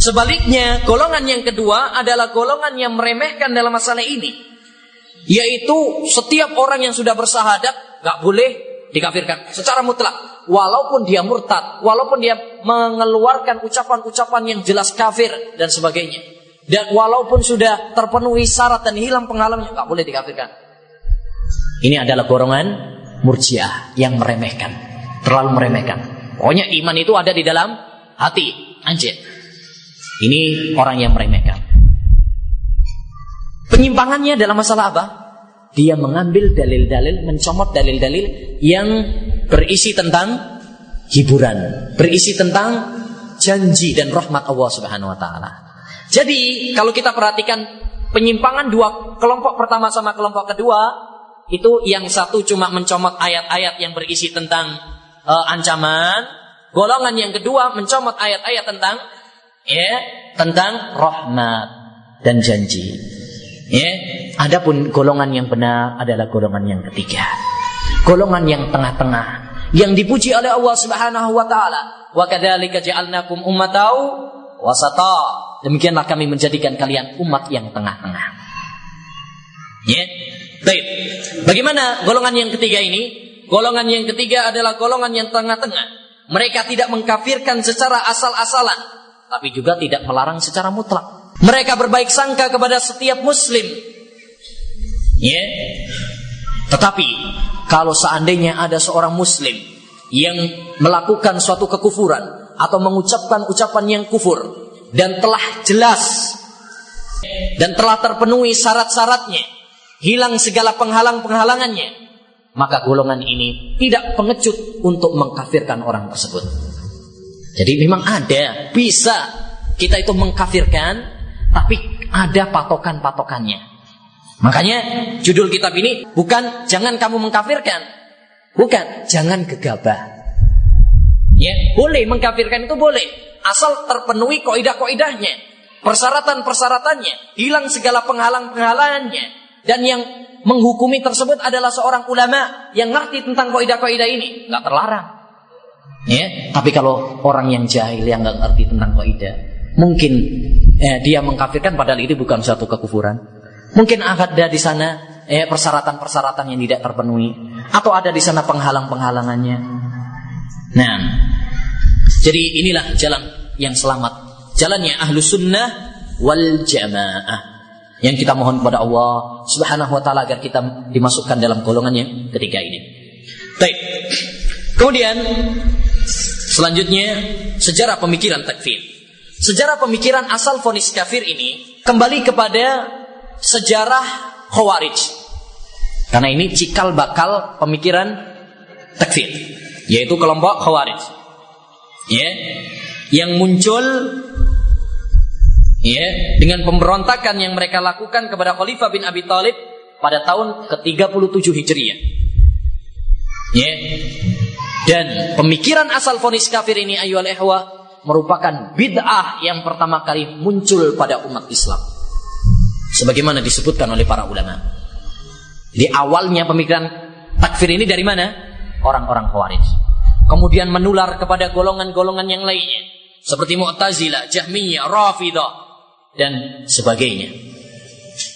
Sebaliknya, golongan yang kedua adalah golongan yang meremehkan dalam masalah ini. Yaitu setiap orang yang sudah bersahadat gak boleh dikafirkan secara mutlak. Walaupun dia murtad, walaupun dia mengeluarkan ucapan-ucapan yang jelas kafir dan sebagainya. Dan walaupun sudah terpenuhi syarat dan hilang pengalamannya, nggak boleh dikafirkan. Ini adalah golongan murjiah yang meremehkan, terlalu meremehkan. Pokoknya iman itu ada di dalam hati, anjir. Ini orang yang meremehkan. Penyimpangannya dalam masalah apa? dia mengambil dalil-dalil, mencomot dalil-dalil yang berisi tentang hiburan, berisi tentang janji dan rahmat Allah Subhanahu wa taala. Jadi, kalau kita perhatikan penyimpangan dua kelompok pertama sama kelompok kedua, itu yang satu cuma mencomot ayat-ayat yang berisi tentang uh, ancaman, golongan yang kedua mencomot ayat-ayat tentang ya, tentang rahmat dan janji. Ya, adapun golongan yang benar adalah golongan yang ketiga. Golongan yang tengah-tengah yang dipuji oleh Allah Subhanahu wa taala. Wa kadzalika ja'alnakum ummatau wasata. Demikianlah kami menjadikan kalian umat yang tengah-tengah. Ya. Baik. Bagaimana golongan yang ketiga ini? Golongan yang ketiga adalah golongan yang tengah-tengah. Mereka tidak mengkafirkan secara asal-asalan, tapi juga tidak melarang secara mutlak. Mereka berbaik sangka kepada setiap muslim. Ya. Tetapi kalau seandainya ada seorang muslim yang melakukan suatu kekufuran atau mengucapkan ucapan yang kufur dan telah jelas dan telah terpenuhi syarat-syaratnya, hilang segala penghalang-penghalangannya, maka golongan ini tidak pengecut untuk mengkafirkan orang tersebut. Jadi memang ada, bisa kita itu mengkafirkan, tapi ada patokan-patokannya. Makanya judul kitab ini bukan jangan kamu mengkafirkan, bukan jangan gegabah. Ya, boleh mengkafirkan itu boleh, asal terpenuhi koidah-koidahnya persyaratan-persyaratannya, hilang segala penghalang-penghalangannya. Dan yang menghukumi tersebut adalah seorang ulama yang ngerti tentang kaidah-kaidah ini, nggak terlarang. Ya, tapi kalau orang yang jahil yang nggak ngerti tentang kaidah, mungkin eh, dia mengkafirkan padahal itu bukan suatu kekufuran. Mungkin ada di sana eh, persyaratan-persyaratan yang tidak terpenuhi, atau ada di sana penghalang-penghalangannya. Nah, jadi inilah jalan yang selamat jalannya ahlu sunnah wal jamaah yang kita mohon kepada Allah Subhanahu wa taala agar kita dimasukkan dalam golongan yang ketiga ini. Baik. Kemudian selanjutnya sejarah pemikiran takfir. Sejarah pemikiran asal fonis kafir ini kembali kepada sejarah Khawarij. Karena ini cikal bakal pemikiran takfir, yaitu kelompok Khawarij. Ya, yang muncul ya dengan pemberontakan yang mereka lakukan kepada Khalifah bin Abi Thalib pada tahun ke-37 Hijriah. Ya. Dan pemikiran asal fonis kafir ini ayyuhal ihwa merupakan bid'ah yang pertama kali muncul pada umat Islam. Sebagaimana disebutkan oleh para ulama. Di awalnya pemikiran takfir ini dari mana? Orang-orang Khawarij. Kemudian menular kepada golongan-golongan yang lainnya. Seperti Mu'tazilah, Jahmiyah, Rafidah, dan sebagainya.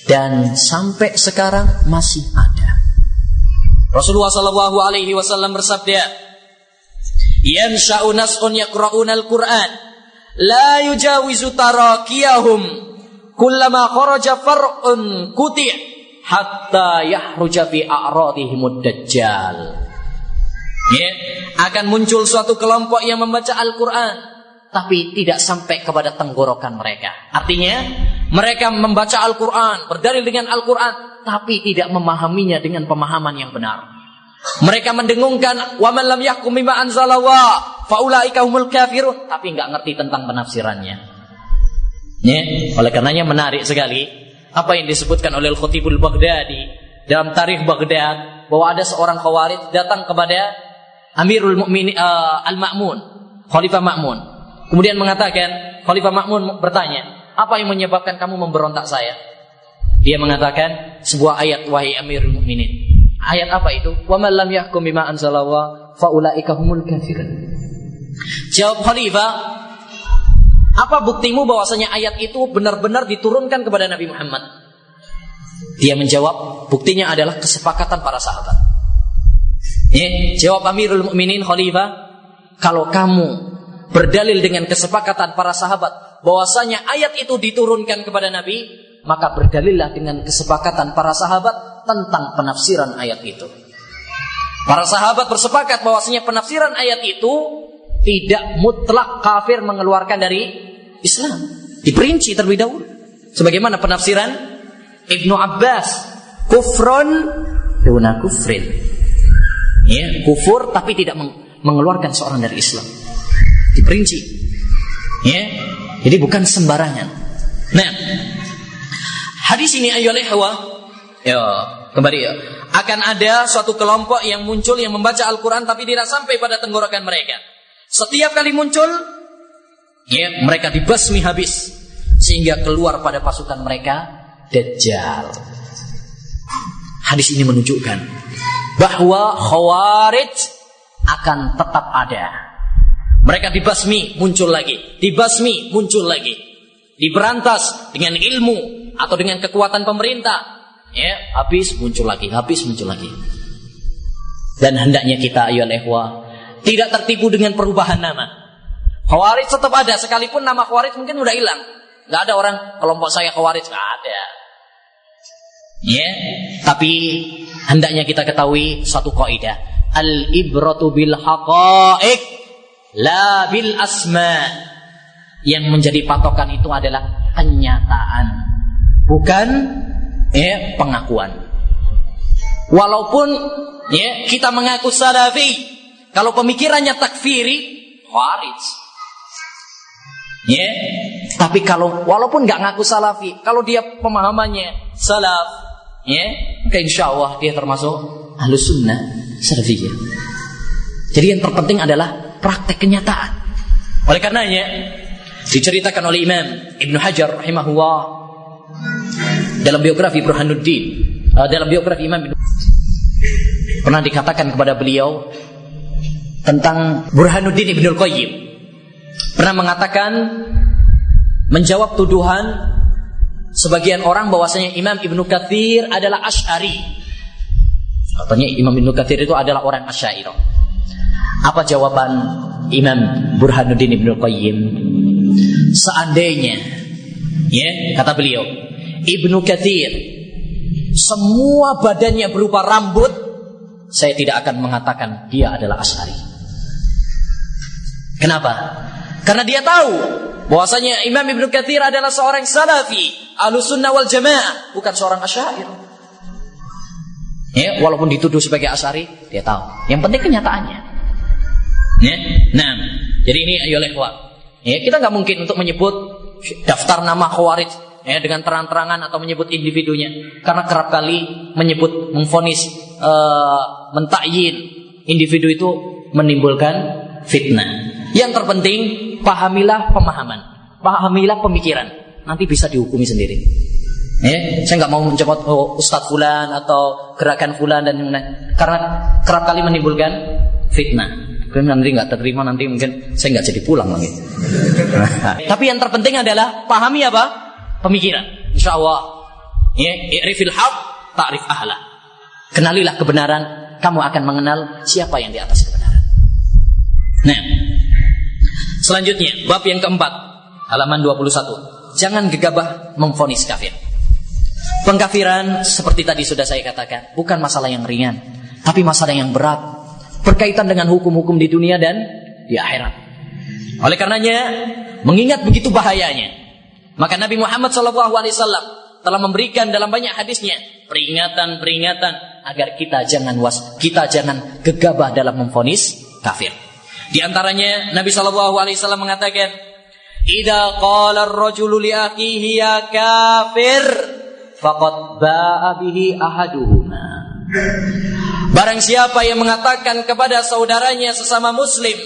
Dan sampai sekarang masih ada. Rasulullah Shallallahu Alaihi Wasallam bersabda, "Yansha'u nas'un yaqra'una al-Qur'an, la yujawizu tarakiyahum, kullama kharaja far'un kuti' hatta yahruja fi a'radihimud dajjal." Ya, akan muncul suatu kelompok yang membaca Al-Qur'an tapi tidak sampai kepada tenggorokan mereka. Artinya, mereka membaca Al-Qur'an, berdalil dengan Al-Qur'an tapi tidak memahaminya dengan pemahaman yang benar. Mereka mendengungkan wa man lam yahkum bima anzalallah faulaika humul kafirun tapi nggak ngerti tentang penafsirannya. Ya, oleh karenanya menarik sekali apa yang disebutkan oleh Al-Khutibul Baghdadi dalam tarikh Baghdad bahwa ada seorang khawarij datang kepada Amirul Mukminin uh, Al-Ma'mun, Khalifah Ma'mun Kemudian mengatakan, Khalifah Makmun bertanya, apa yang menyebabkan kamu memberontak saya? Dia mengatakan sebuah ayat wahai Amirul Mukminin. Ayat apa itu? Wa man lam yahkum bima anzalallah faulaika humul kafirun. Jawab Khalifah, apa buktimu bahwasanya ayat itu benar-benar diturunkan kepada Nabi Muhammad? Dia menjawab, buktinya adalah kesepakatan para sahabat. Ya, jawab Amirul Mukminin Khalifah, kalau kamu berdalil dengan kesepakatan para sahabat bahwasanya ayat itu diturunkan kepada Nabi, maka berdalillah dengan kesepakatan para sahabat tentang penafsiran ayat itu. Para sahabat bersepakat bahwasanya penafsiran ayat itu tidak mutlak kafir mengeluarkan dari Islam. Diperinci terlebih dahulu. Sebagaimana penafsiran Ibnu Abbas, kufrun duna kufrin. Ya, kufur tapi tidak mengeluarkan seorang dari Islam diperinci. Ya. Jadi bukan sembarangan. Nah, hadis ini ayo hawa ya kembali ya akan ada suatu kelompok yang muncul yang membaca Al-Quran tapi tidak sampai pada tenggorokan mereka. Setiap kali muncul, ya mereka dibasmi habis sehingga keluar pada pasukan mereka Dajjal. Hadis ini menunjukkan bahwa Khawarij akan tetap ada mereka dibasmi, muncul lagi. Dibasmi, muncul lagi. Diberantas dengan ilmu atau dengan kekuatan pemerintah. Ya, habis muncul lagi, habis muncul lagi. Dan hendaknya kita ayo lehwa tidak tertipu dengan perubahan nama. Khawarij tetap ada sekalipun nama Khawarij mungkin udah hilang. Gak ada orang kelompok saya Khawarij gak ada. Ya, tapi hendaknya kita ketahui satu kaidah. Al ibratu bil haqa'iq La bil asma. Yang menjadi patokan itu adalah kenyataan, bukan ya pengakuan. Walaupun ya kita mengaku salafi, kalau pemikirannya takfiri, khawarij. Ya, tapi kalau walaupun nggak ngaku salafi, kalau dia pemahamannya salaf, ya, maka insya Allah dia termasuk ahlus sunnah salafiyah. Jadi yang terpenting adalah praktek kenyataan. Oleh karenanya diceritakan oleh Imam Ibnu Hajar rahimahullah dalam biografi Burhanuddin, uh, dalam biografi Imam Ibnu pernah dikatakan kepada beliau tentang Burhanuddin Ibnu Qayyim pernah mengatakan menjawab tuduhan sebagian orang bahwasanya Imam Ibnu Katsir adalah Asy'ari. Katanya Imam Ibnu Katsir itu adalah orang Asy'ariyah. Apa jawaban Imam Burhanuddin Ibnu Qayyim? Seandainya ya, kata beliau, Ibnu Katsir semua badannya berupa rambut, saya tidak akan mengatakan dia adalah Asy'ari. Kenapa? Karena dia tahu bahwasanya Imam Ibnu Katsir adalah seorang salafi, sunnah wal jamaah, bukan seorang asy'ari. Ya, walaupun dituduh sebagai asy'ari, dia tahu. Yang penting kenyataannya. Ya, nah, jadi ini ayo lewat. Ya, kita nggak mungkin untuk menyebut daftar nama khawarij ya dengan terang-terangan atau menyebut individunya karena kerap kali menyebut memfonis uh, mentakyin individu itu menimbulkan fitnah. Yang terpenting pahamilah pemahaman, pahamilah pemikiran. Nanti bisa dihukumi sendiri. Ya, saya nggak mau mencoba oh, Ustadz Fulan atau gerakan Fulan dan lain karena kerap kali menimbulkan fitnah. Kemudian nanti nggak terima nanti mungkin saya nggak jadi pulang lagi. Tapi yang terpenting adalah pahami apa pemikiran. Insya Allah. Ya, irifil haq, ta'rif ahla. Kenalilah kebenaran, kamu akan mengenal siapa yang di atas kebenaran. Nah, Selanjutnya, bab yang keempat, halaman 21. Jangan gegabah memfonis kafir. Pengkafiran seperti tadi sudah saya katakan, bukan masalah yang ringan, tapi masalah yang berat, berkaitan dengan hukum-hukum di dunia dan di akhirat. Oleh karenanya, mengingat begitu bahayanya, maka Nabi Muhammad SAW telah memberikan dalam banyak hadisnya peringatan-peringatan agar kita jangan was, kita jangan gegabah dalam memfonis kafir. Di antaranya Nabi Shallallahu Alaihi Wasallam mengatakan, "Ida qala ar-rajulu ya kafir, faqad ba'a bihi ahaduhuma." Barang siapa yang mengatakan kepada saudaranya sesama muslim,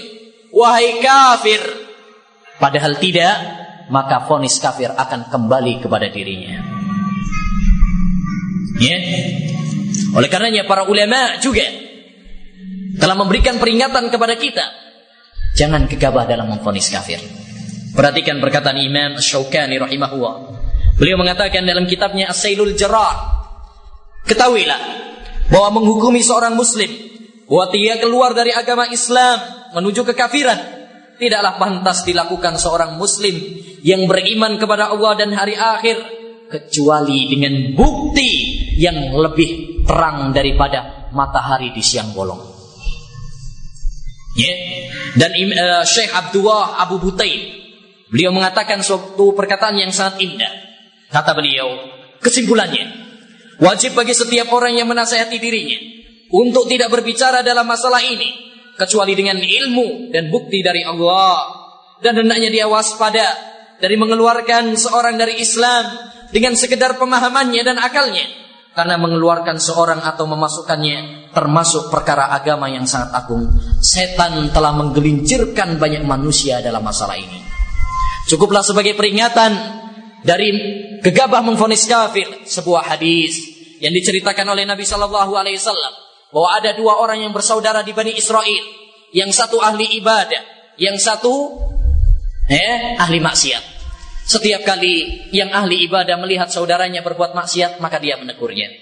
"Wahai kafir," padahal tidak, maka fonis kafir akan kembali kepada dirinya. Ya. Oleh karenanya para ulama juga telah memberikan peringatan kepada kita Jangan gegabah dalam memfonis kafir. Perhatikan perkataan Imam Syaukani rahimahullah. Beliau mengatakan dalam kitabnya As-Sailul. Ketahuilah bahwa menghukumi seorang muslim bahwa dia keluar dari agama Islam menuju kekafiran tidaklah pantas dilakukan seorang muslim yang beriman kepada Allah dan hari akhir kecuali dengan bukti yang lebih terang daripada matahari di siang bolong. Ya. Dan uh, Syekh Abdullah Abu Butain beliau mengatakan suatu perkataan yang sangat indah. Kata beliau, kesimpulannya, wajib bagi setiap orang yang menasihati dirinya untuk tidak berbicara dalam masalah ini kecuali dengan ilmu dan bukti dari Allah dan hendaknya dia waspada dari mengeluarkan seorang dari Islam dengan sekedar pemahamannya dan akalnya karena mengeluarkan seorang atau memasukkannya termasuk perkara agama yang sangat agung. Setan telah menggelincirkan banyak manusia dalam masalah ini. Cukuplah sebagai peringatan dari gegabah memfonis kafir sebuah hadis yang diceritakan oleh Nabi Shallallahu Alaihi Wasallam bahwa ada dua orang yang bersaudara di Bani Israel, yang satu ahli ibadah, yang satu eh ahli maksiat. Setiap kali yang ahli ibadah melihat saudaranya berbuat maksiat, maka dia menegurnya.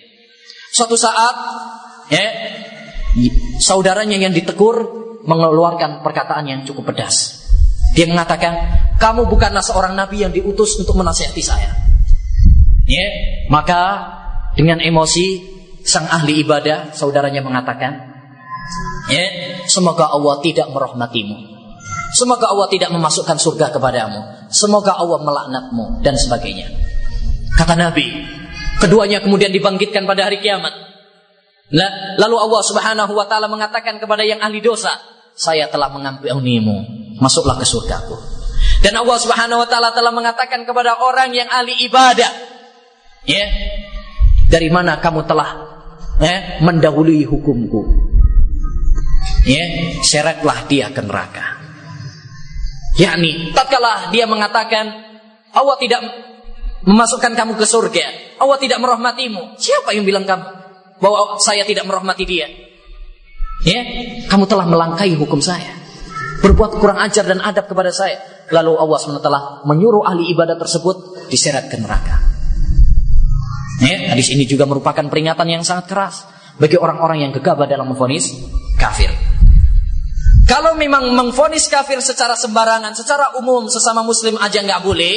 Suatu saat, ya, saudaranya yang ditegur mengeluarkan perkataan yang cukup pedas. Dia mengatakan, kamu bukanlah seorang nabi yang diutus untuk menasihati saya. Ya, maka dengan emosi sang ahli ibadah, saudaranya mengatakan, ya, semoga Allah tidak merahmatimu. Semoga Allah tidak memasukkan surga kepadamu. Semoga Allah melaknatmu dan sebagainya. Kata Nabi, keduanya kemudian dibangkitkan pada hari kiamat. Nah, lalu Allah Subhanahu wa taala mengatakan kepada yang ahli dosa, "Saya telah mengampunimu, masuklah ke surgaku." Dan Allah Subhanahu wa taala telah mengatakan kepada orang yang ahli ibadah, ya, dari mana kamu telah eh, mendahului hukumku? Ya, seretlah dia ke neraka. Yakni, tatkala dia mengatakan Allah tidak memasukkan kamu ke surga, Allah tidak merahmatimu. Siapa yang bilang kamu bahwa saya tidak merahmati dia? Ya, kamu telah melangkai hukum saya. Berbuat kurang ajar dan adab kepada saya. Lalu Allah SWT menyuruh ahli ibadah tersebut diseret ke neraka. Ya, hadis ini juga merupakan peringatan yang sangat keras bagi orang-orang yang gegabah dalam memfonis kafir. Kalau memang memfonis kafir secara sembarangan, secara umum sesama muslim aja nggak boleh,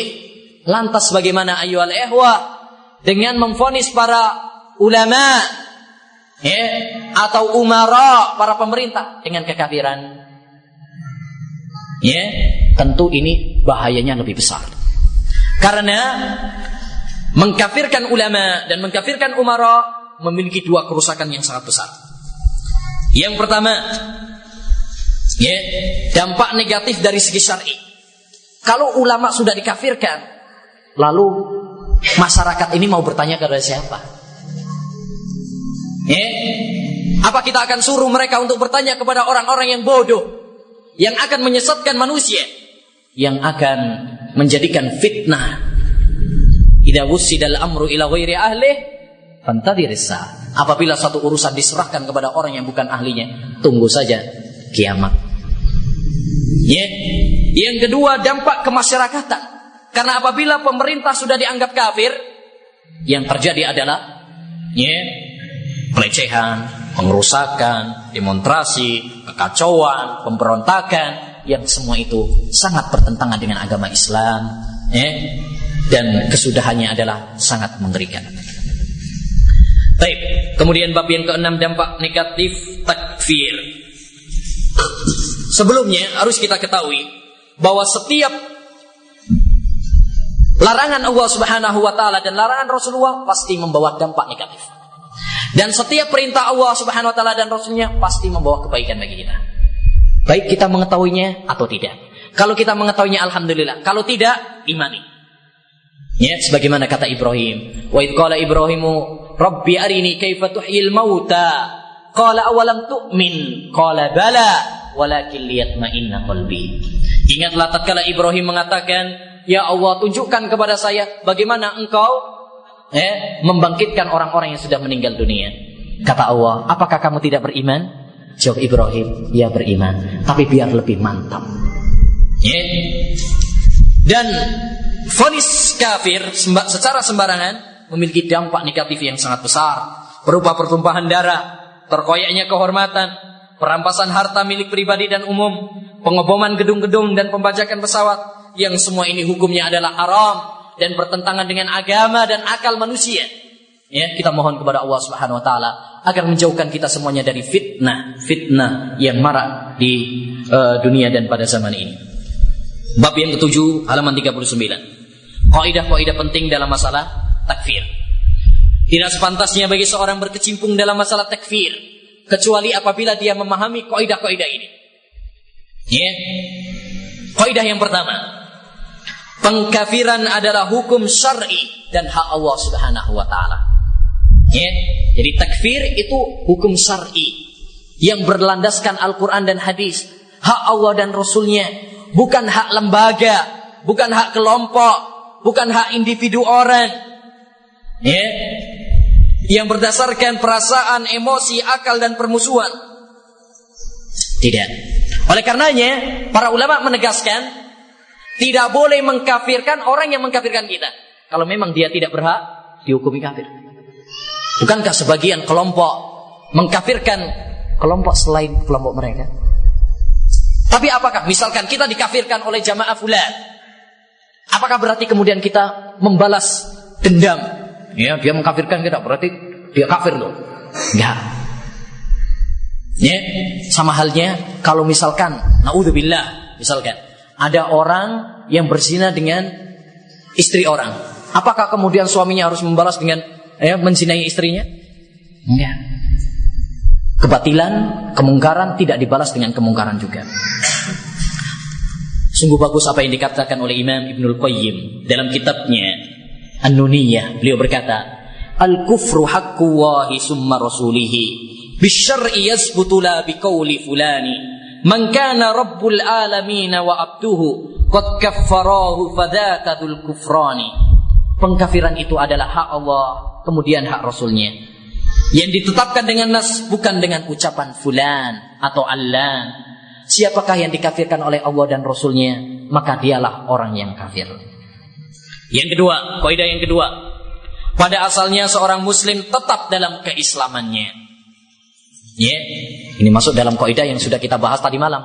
lantas bagaimana ayu al dengan memfonis para ulama ya, atau umara para pemerintah dengan kekafiran? Ya, tentu ini bahayanya lebih besar. Karena mengkafirkan ulama dan mengkafirkan umara memiliki dua kerusakan yang sangat besar. Yang pertama, ya, dampak negatif dari segi syar'i. Kalau ulama sudah dikafirkan, lalu masyarakat ini mau bertanya kepada siapa? Ya, apa kita akan suruh mereka untuk bertanya kepada orang-orang yang bodoh? yang akan menyesatkan manusia, yang akan menjadikan fitnah. Idza wusidal amru ila ghairi ahli fantadirisa. Apabila satu urusan diserahkan kepada orang yang bukan ahlinya, tunggu saja kiamat. Ya. Yang kedua dampak kemasyarakatan. Karena apabila pemerintah sudah dianggap kafir, yang terjadi adalah ya, pelecehan, pengerusakan, demonstrasi, kekacauan, pemberontakan, yang semua itu sangat bertentangan dengan agama Islam, ya, dan kesudahannya adalah sangat mengerikan. Baik, kemudian bab yang keenam dampak negatif takfir. Sebelumnya harus kita ketahui bahwa setiap larangan Allah Subhanahu wa taala dan larangan Rasulullah pasti membawa dampak negatif. Dan setiap perintah Allah Subhanahu wa taala dan Rasulnya pasti membawa kebaikan bagi kita. Baik kita mengetahuinya atau tidak. Kalau kita mengetahuinya alhamdulillah, kalau tidak imani. Ya, sebagaimana kata Ibrahim, wa id qala Ibrahimu rabbi arini kaifa tuhyil mauta. Qala awalam tu'min? Qala bala, walakin liyatma'inna qalbi. Ingatlah tatkala Ibrahim mengatakan, "Ya Allah, tunjukkan kepada saya bagaimana engkau eh, membangkitkan orang-orang yang sudah meninggal dunia. Kata Allah, apakah kamu tidak beriman? Jawab Ibrahim, ya beriman, tapi biar lebih mantap. Yeah. Dan fonis kafir secara sembarangan memiliki dampak negatif yang sangat besar, berupa pertumpahan darah, terkoyaknya kehormatan, perampasan harta milik pribadi dan umum, pengoboman gedung-gedung dan pembajakan pesawat, yang semua ini hukumnya adalah haram dan bertentangan dengan agama dan akal manusia. Ya, kita mohon kepada Allah Subhanahu wa taala agar menjauhkan kita semuanya dari fitnah, fitnah yang marak di uh, dunia dan pada zaman ini. Bab yang ketujuh halaman 39. Kaidah-kaidah penting dalam masalah takfir. Tidak sepantasnya bagi seorang berkecimpung dalam masalah takfir kecuali apabila dia memahami kaidah-kaidah ini. Ya. Kaidah yang pertama, Pengkafiran adalah hukum syar'i dan hak Allah Subhanahu wa taala. Ya. Jadi takfir itu hukum syar'i yang berlandaskan Al-Qur'an dan hadis. Hak Allah dan Rasulnya, bukan hak lembaga, bukan hak kelompok, bukan hak individu orang. Ya. Yang berdasarkan perasaan, emosi, akal dan permusuhan. Tidak. Oleh karenanya, para ulama menegaskan tidak boleh mengkafirkan orang yang mengkafirkan kita. Kalau memang dia tidak berhak dihukumi kafir. Bukankah sebagian kelompok mengkafirkan kelompok selain kelompok mereka? Tapi apakah misalkan kita dikafirkan oleh jamaah fulan? Apakah berarti kemudian kita membalas dendam? Ya, dia mengkafirkan kita berarti dia kafir loh. Enggak. Ya, sama halnya kalau misalkan naudzubillah, misalkan ada orang yang berzina dengan istri orang Apakah kemudian suaminya harus membalas dengan ya, menzinai istrinya? Enggak. Kebatilan, kemungkaran tidak dibalas dengan kemungkaran juga. Sungguh bagus apa yang dikatakan oleh Imam Ibnul Qayyim dalam kitabnya An-Nuniyah. Beliau berkata, Al-kufru haqqu wahi summa rasulihi. Bisyar'i yasbutu la biqawli fulani. Man kana rabbul alamin wa abduhu qad kaffarahu fadzaka dzul kufrani. Pengkafiran itu adalah hak Allah, kemudian hak Rasulnya. Yang ditetapkan dengan nas bukan dengan ucapan fulan atau Allah Siapakah yang dikafirkan oleh Allah dan Rasulnya Maka dialah orang yang kafir Yang kedua Kaidah yang kedua. Pada asalnya seorang muslim tetap dalam keislamannya. Ya yeah. Ini masuk dalam kaidah yang sudah kita bahas tadi malam.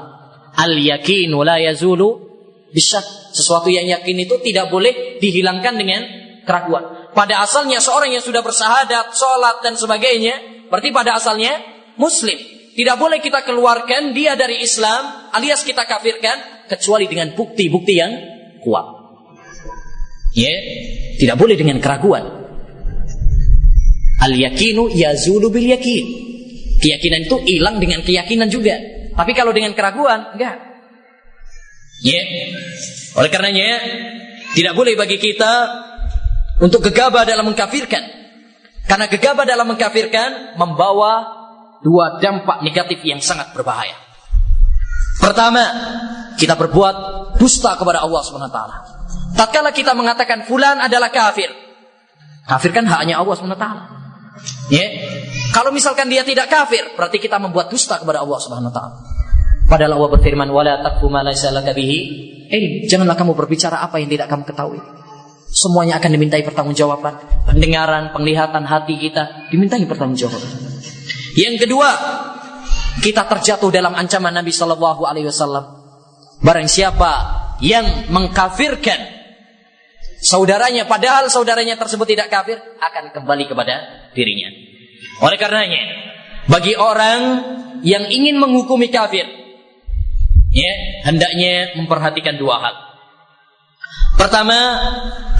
Al yakinu la yazulu Bisyak. Sesuatu yang yakin itu tidak boleh dihilangkan dengan keraguan. Pada asalnya seorang yang sudah bersahadat Sholat dan sebagainya Berarti pada asalnya Muslim. Tidak boleh kita keluarkan dia dari Islam alias kita kafirkan kecuali dengan bukti-bukti yang kuat. Ya, tidak boleh dengan keraguan. Al yakinu yazulu bil yakin. Keyakinan itu hilang dengan keyakinan juga. Tapi kalau dengan keraguan, enggak. Ya. Oleh karenanya tidak boleh bagi kita untuk gegabah dalam mengkafirkan. Karena gegabah dalam mengkafirkan membawa dua dampak negatif yang sangat berbahaya. Pertama, kita berbuat dusta kepada Allah SWT. Tatkala kita mengatakan fulan adalah kafir. Kafir kan haknya Allah SWT. Ya. Kalau misalkan dia tidak kafir, berarti kita membuat dusta kepada Allah SWT. Padahal Allah berfirman, "Wala taqfu ma laysa bihi Eh, Janganlah kamu berbicara apa yang tidak kamu ketahui. Semuanya akan dimintai pertanggungjawaban. Pendengaran, penglihatan hati kita dimintai pertanggungjawaban. Yang kedua, kita terjatuh dalam ancaman Nabi Shallallahu Alaihi Wasallam. Barang siapa yang mengkafirkan saudaranya, padahal saudaranya tersebut tidak kafir, akan kembali kepada dirinya. Oleh karenanya, bagi orang yang ingin menghukumi kafir, ya hendaknya memperhatikan dua hal. Pertama,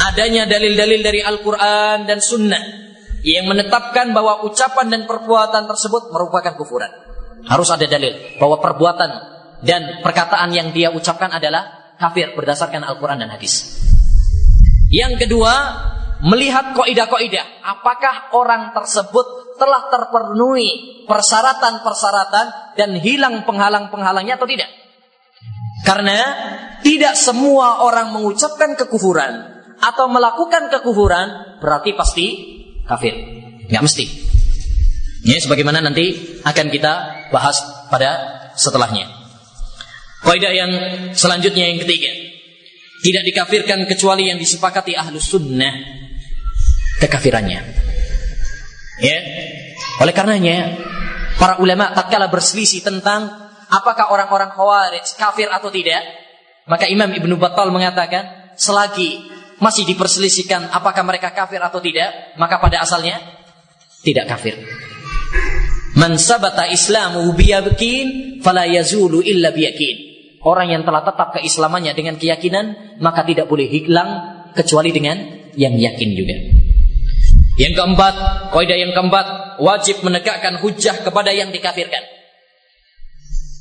adanya dalil-dalil dari Al-Quran dan Sunnah yang menetapkan bahwa ucapan dan perbuatan tersebut merupakan kufuran. Harus ada dalil bahwa perbuatan dan perkataan yang dia ucapkan adalah kafir berdasarkan Al-Quran dan hadis. Yang kedua, melihat koidah-koidah. Apakah orang tersebut telah terpenuhi persyaratan-persyaratan dan hilang penghalang-penghalangnya atau tidak? Karena tidak semua orang mengucapkan kekufuran atau melakukan kekufuran berarti pasti kafir. Nggak mesti. Ya, sebagaimana nanti akan kita bahas pada setelahnya. Kaidah yang selanjutnya yang ketiga. Tidak dikafirkan kecuali yang disepakati ahlus sunnah kekafirannya. Ya. Oleh karenanya para ulama tatkala berselisih tentang apakah orang-orang khawarij kafir atau tidak, maka Imam Ibnu Battal mengatakan selagi masih diperselisihkan apakah mereka kafir atau tidak, maka pada asalnya tidak kafir. Man sabata islamu biyakin fala yazulu illa biyakin. Orang yang telah tetap keislamannya dengan keyakinan, maka tidak boleh hilang kecuali dengan yang yakin juga. Yang keempat, kaidah yang keempat, wajib menegakkan hujah kepada yang dikafirkan.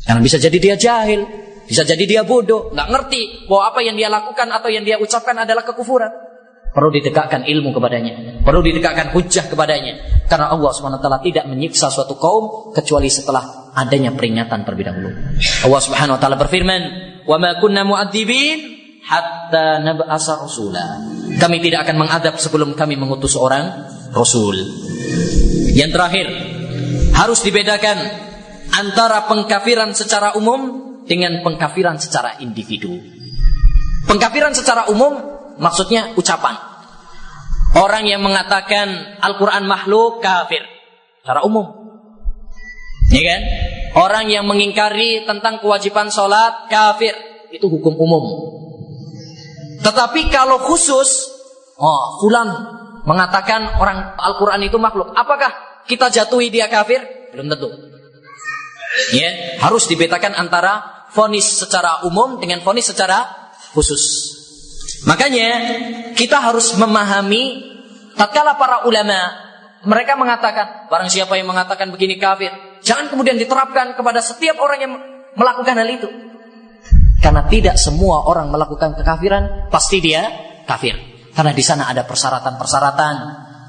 Karena bisa jadi dia jahil, bisa jadi dia bodoh, nggak ngerti bahwa apa yang dia lakukan atau yang dia ucapkan adalah kekufuran. Perlu ditegakkan ilmu kepadanya, perlu ditegakkan hujah kepadanya. Karena Allah swt tidak menyiksa suatu kaum kecuali setelah adanya peringatan terlebih dahulu. Allah Subhanahu Wa Taala berfirman, "Wa ma kunna mu'adzibin hatta nab'asa rasula." Kami tidak akan mengadab sebelum kami mengutus seorang rasul. Yang terakhir, harus dibedakan antara pengkafiran secara umum dengan pengkafiran secara individu. Pengkafiran secara umum maksudnya ucapan. Orang yang mengatakan Al-Quran makhluk kafir secara umum. Ya kan? Orang yang mengingkari tentang kewajiban sholat kafir itu hukum umum. Tetapi kalau khusus, oh fulan mengatakan orang Al-Quran itu makhluk, apakah kita jatuhi dia kafir? Belum tentu. Ya, harus dibedakan antara fonis secara umum dengan fonis secara khusus. Makanya kita harus memahami tatkala para ulama mereka mengatakan barang siapa yang mengatakan begini kafir, jangan kemudian diterapkan kepada setiap orang yang melakukan hal itu. Karena tidak semua orang melakukan kekafiran pasti dia kafir. Karena di sana ada persyaratan-persyaratan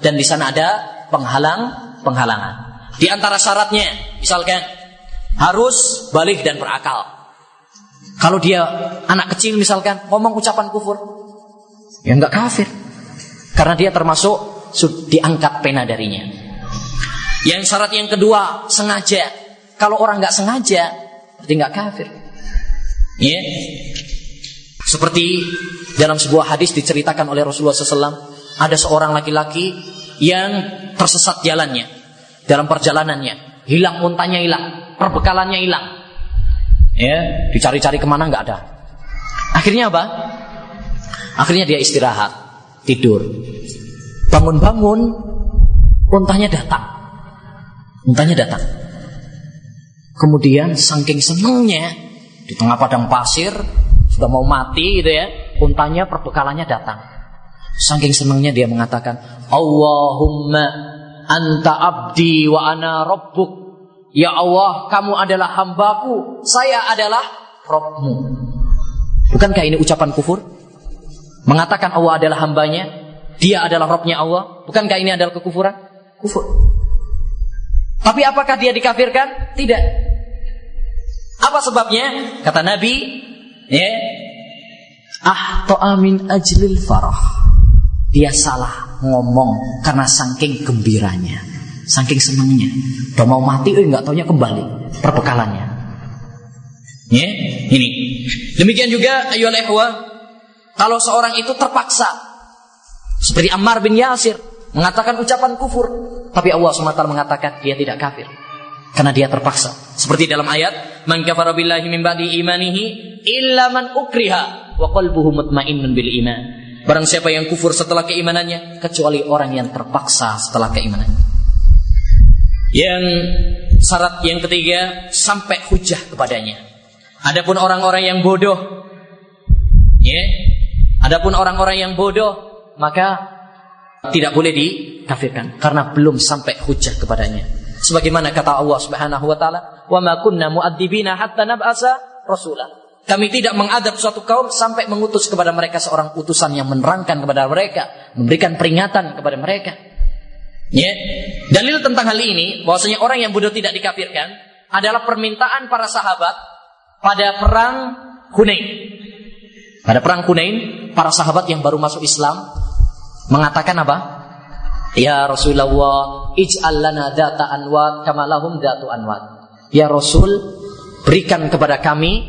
dan di sana ada penghalang-penghalangan. Di antara syaratnya, misalkan harus balik dan berakal. Kalau dia anak kecil misalkan ngomong ucapan kufur, ya enggak kafir. Karena dia termasuk diangkat pena darinya. Yang syarat yang kedua, sengaja. Kalau orang nggak sengaja, berarti nggak kafir. Ya. Seperti dalam sebuah hadis diceritakan oleh Rasulullah SAW, ada seorang laki-laki yang tersesat jalannya dalam perjalanannya, hilang untanya hilang, perbekalannya hilang. Ya, dicari-cari ke mana nggak ada. Akhirnya apa? Akhirnya dia istirahat, tidur. Bangun-bangun, untanya datang. Untanya datang. Kemudian saking senengnya di tengah padang pasir sudah mau mati gitu ya untanya perbekalannya datang. Saking senangnya dia mengatakan Allahumma anta abdi wa ana rabbuk. Ya Allah kamu adalah hambaku saya adalah Robmu. Bukankah ini ucapan kufur? Mengatakan Allah adalah hambanya dia adalah Robnya Allah bukankah ini adalah kekufuran kufur tapi apakah dia dikafirkan tidak apa sebabnya? Kata Nabi, ya, ah amin ajlil farah. Dia salah ngomong karena saking gembiranya, saking senangnya. Udah mau mati, eh nggak taunya kembali perbekalannya. Ya, ini. Demikian juga ayo kalau seorang itu terpaksa seperti Ammar bin Yasir mengatakan ucapan kufur, tapi Allah SWT mengatakan dia tidak kafir karena dia terpaksa. Seperti dalam ayat, "Man kafara billahi min ba'di imanihi illa ukriha wa qalbuhu bil iman." Barang siapa yang kufur setelah keimanannya kecuali orang yang terpaksa setelah keimanannya. Yang syarat yang ketiga sampai hujah kepadanya. Adapun orang-orang yang bodoh ya, adapun orang-orang yang bodoh maka tidak boleh dikafirkan karena belum sampai hujah kepadanya. Sebagaimana kata Allah Subhanahu wa taala, "Wa ma kunna mu'adzibina hatta nab'asa rasula." Kami tidak mengadab suatu kaum sampai mengutus kepada mereka seorang utusan yang menerangkan kepada mereka, memberikan peringatan kepada mereka. Ya. Dalil tentang hal ini bahwasanya orang yang bodoh tidak dikafirkan adalah permintaan para sahabat pada perang Hunain. Pada perang Hunain, para sahabat yang baru masuk Islam mengatakan apa? Ya Rasulullah, ij'al lana data anwat kama lahum datu anwat. Ya Rasul, berikan kepada kami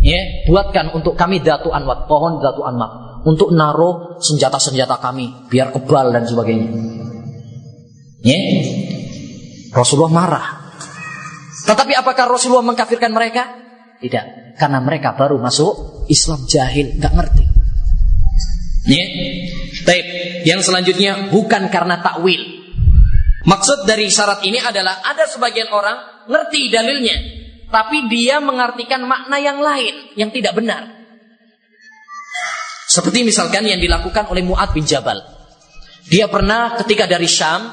ya, buatkan untuk kami datu anwat, pohon datu anwat untuk naruh senjata-senjata kami biar kebal dan sebagainya. Ya. Rasulullah marah. Tetapi apakah Rasulullah mengkafirkan mereka? Tidak, karena mereka baru masuk Islam jahil, nggak ngerti. Ya. Baik, yang selanjutnya bukan karena takwil. Maksud dari syarat ini adalah ada sebagian orang ngerti dalilnya, tapi dia mengartikan makna yang lain yang tidak benar. Seperti misalkan yang dilakukan oleh Mu'ad bin Jabal. Dia pernah ketika dari Syam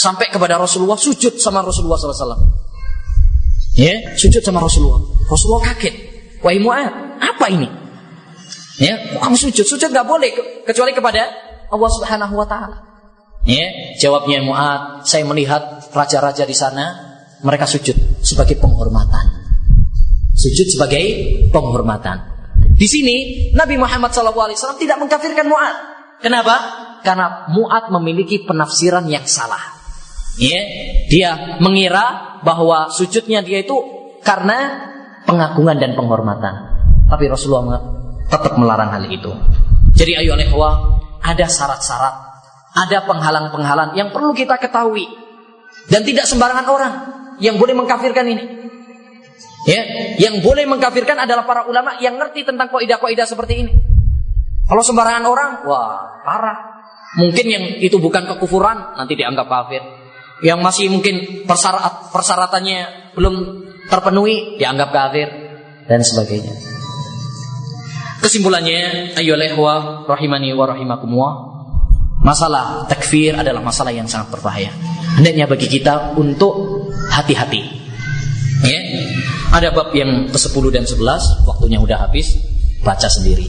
sampai kepada Rasulullah sujud sama Rasulullah SAW. Ya, sujud sama Rasulullah. Rasulullah kaget. Wahai Mu'ad, apa ini? Ya, kamu sujud, sujud nggak boleh kecuali kepada Allah Subhanahu wa taala. Ya, jawabnya Mu'ad, saya melihat raja-raja di sana mereka sujud sebagai penghormatan. Sujud sebagai penghormatan. Di sini Nabi Muhammad SAW tidak mengkafirkan Mu'ad. Kenapa? Karena Mu'ad memiliki penafsiran yang salah. Ya, dia mengira bahwa sujudnya dia itu karena pengagungan dan penghormatan. Tapi Rasulullah tetap melarang hal itu. Jadi ayo ikhwah, ada syarat-syarat, ada penghalang-penghalang yang perlu kita ketahui. Dan tidak sembarangan orang yang boleh mengkafirkan ini. Ya, yang boleh mengkafirkan adalah para ulama yang ngerti tentang kaidah-kaidah seperti ini. Kalau sembarangan orang, wah, parah. Mungkin yang itu bukan kekufuran, nanti dianggap kafir. Yang masih mungkin persyarat, persyaratannya belum terpenuhi, dianggap kafir dan sebagainya. Kesimpulannya, ayo lehwa rahimani wa rahimakumullah. Masalah takfir adalah masalah yang sangat berbahaya. Hendaknya bagi kita untuk hati-hati. Ya. Ada bab yang ke-10 dan 11, waktunya udah habis, baca sendiri.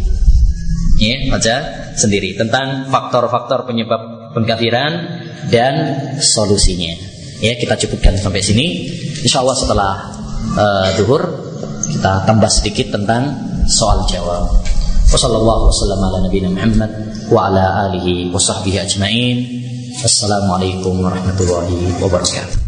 Ya, baca sendiri tentang faktor-faktor penyebab pengkafiran dan solusinya. Ya, kita cukupkan sampai sini. Insya Allah setelah uh, duhur kita tambah sedikit tentang soal jawab. Wassallallahu wasallam ala nabiyina Muhammad wa ala alihi wa sahbihi ajmain. Assalamualaikum warahmatullahi wabarakatuh.